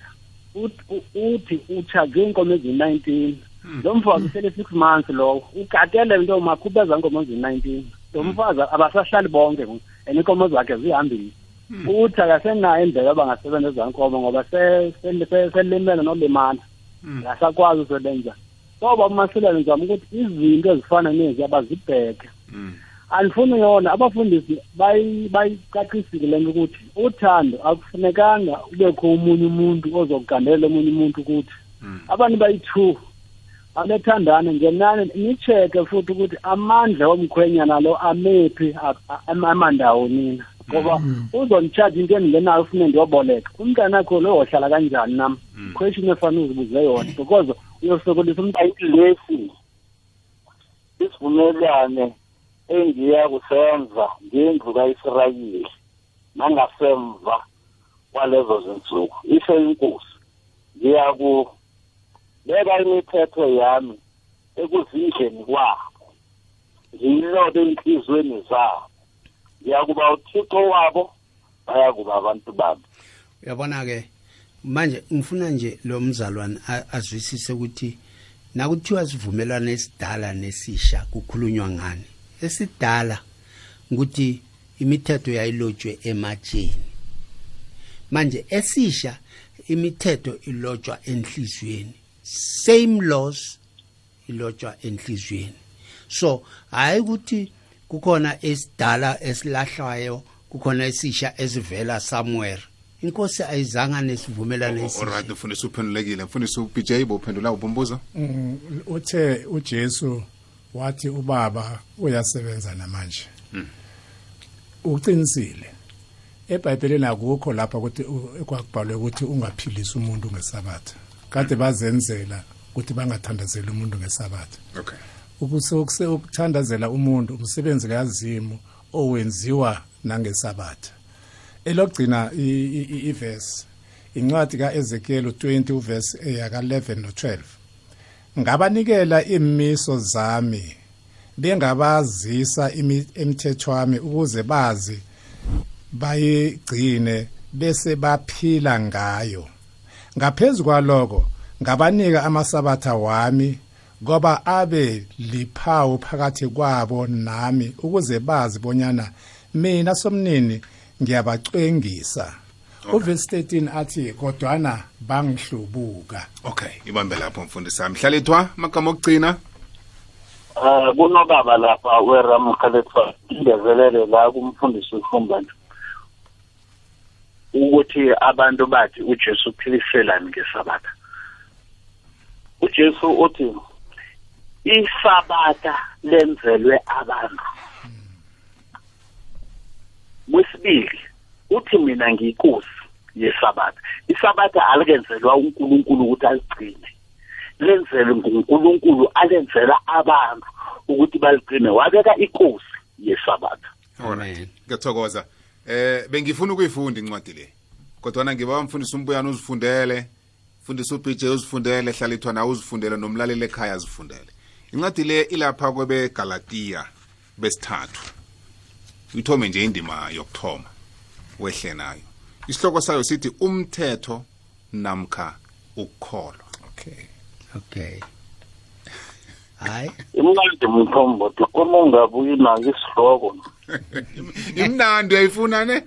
S6: Ut- u- uthi uchaze inkomo eziyi-nineteen. Lo mfazi usele six months lowo ugatele into makhubeza inkomo eziyi-nineteen. Lo mfazi abasahlali bonke ngoku, and iinkomo zakhe zihambile. Uthi akasenayo indlela abangasebenza ezankomo ngoba se- se- se- selimele nolimana
S1: Mm.
S6: akasakwazi usebenza so bamasilela ngizama ukuthi izinto ezifana nezi abazibheke.
S1: Mm,
S6: andifuni yona. Abafundisi bayi- bayicacisile le nto ukuthi uthando akufunekanga ubekho omunye umuntu ozokugandelela omunye umuntu ukuthi.
S1: Mm,
S6: abantu bayi-two. Abethandana ngenani nicheke futhi ukuthi amandla womkhwenyana lo amephi amandawo nina. Ngoba uzonditshaja into endingenayo ufune ndiyoboleka umntanakho lo wohlala kanjani nam? Question efanele uzibuze yona because uyosokolisa umntana
S8: lesi isivumelwane engiya kusenza ngendlu kaIsrayeli nangasemva kwalezo zinsuku isho inkosi ngiya kubeka imithetho yami ekuzindleni kwabo. Ngiyilobe enhlizweni zabo. Ngiyakuba uthixo wabo bayakuba abantu bami.
S4: Uyabona ke manje ngifuna nje lo mzalwane azwisise ukuthi nakuthiwa sivumelwana esidala nesisha kukhulunywa ngani? Esidala ukuthi imithetho yayilotshwe ematsheni manje esisha imithetho ilotshwa enhlizweni. Same laws ilotshwa enhlizweni so hayi ukuthi kukhona esidala esilahlwayo kukhona esisha esivela somewhere. Inkosi ayizanga nesivumelano esisha
S1: alright mfundisi uphendulekile mfundisi ubj bophendula ubumbuzo
S3: Mm, uthe uJesu wathi ubaba uyasebenza namanje. Uqinisile. eBhayibhelini akukho lapha ukuthi ekwakubhalwe ukuthi ungaphilisi umuntu ngesabatha. Kade bazenzela ukuthi bangathandazeli umuntu ngesabatha.
S1: Okay.
S3: Ubuse ukuthandazela umuntu umsebenzi kazimu owenziwa nangesabatha. Elogcina i- i- i- iverse incwadi kaEzekiel 20 uverse eyaka 11 no 12 ngabanikela imiso zami bengabazisa imi- imithetho wami ukuze bazi bayigcine bese baphila ngayo. Ngaphezulu kwaloko ngabanika amasabatha wami ngoba abe liphawu phakathi kwabo nami ukuze bazi bonyana mina somnini ngiyabacwengisa. Uverse 13 athi kodwana bangihlubuka.
S1: Okay ibambe lapho mfundisi sami hlalithwa magama okugcina.
S8: Um kunobaba lapha weramkhalethwa ingezelele la kumfundisi ufumbana ukuthi abantu bathi ujesu uphiliselani ngesabatha. ujesu uthi isabatha lenzelwe abantu. Kwesibili uthi mina ngiyinkosi yesabatha. Isabatha alikenzelwa unkulunkulu ukuthi aligcine. Lenzelwe ngunkulunkulu alenzela abantu ukuthi baligcine. Wabeka inkosi yesabatha.
S4: Amen.
S1: Ngiyathokoza. Eh bengifuna ukuyifunda incwadi le kodwa ngiba mfundisi umbuyana uzifundele mfundisi uBJ uzifundele hlalithwa nawe uzifundele nomlaleli ekhaya azifundele. Incwadi le ilapha kwebe Galatia besithathu. Uyithome nje indima yokuthoma wehle nayo. Isihloko sayo sithi umthetho namkha ukukholwa.
S3: Okay
S4: okay. Hayi.
S8: Imnandi mthombo uma ungabuyi nako isihloko.
S1: Imnandi uyayifuna ne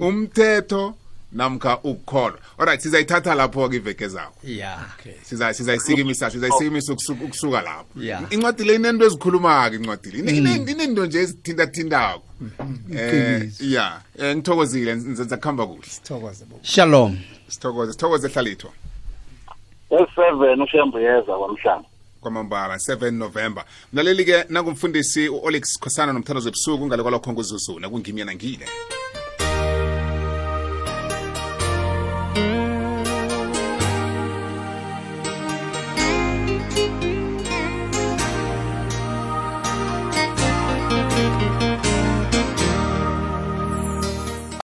S1: umthetho namkha ukukholwa olright sizayithatha lapho ke iveke zakho
S4: ya
S1: siza sizayisikimisa sizayisikimisa ukusuka ukusuka lapho
S4: Yeah.
S1: incwadi le inento ezikhuluma-ke incwadi le Ine- ine- inento nje ezithintathintako um ya um ngithokozile nzenza kuhamba kuhle
S4: shalom
S1: sithokoze sithokoze hlalithwa
S8: e-seven ushembuyeza kwamhlanga
S1: kwamambala 7 november. Mlaleli-ke nangumfundisi u-olix khosana nomthandazo ebusuku ngale kwalokho nguzuzu nakungimi yena ngile.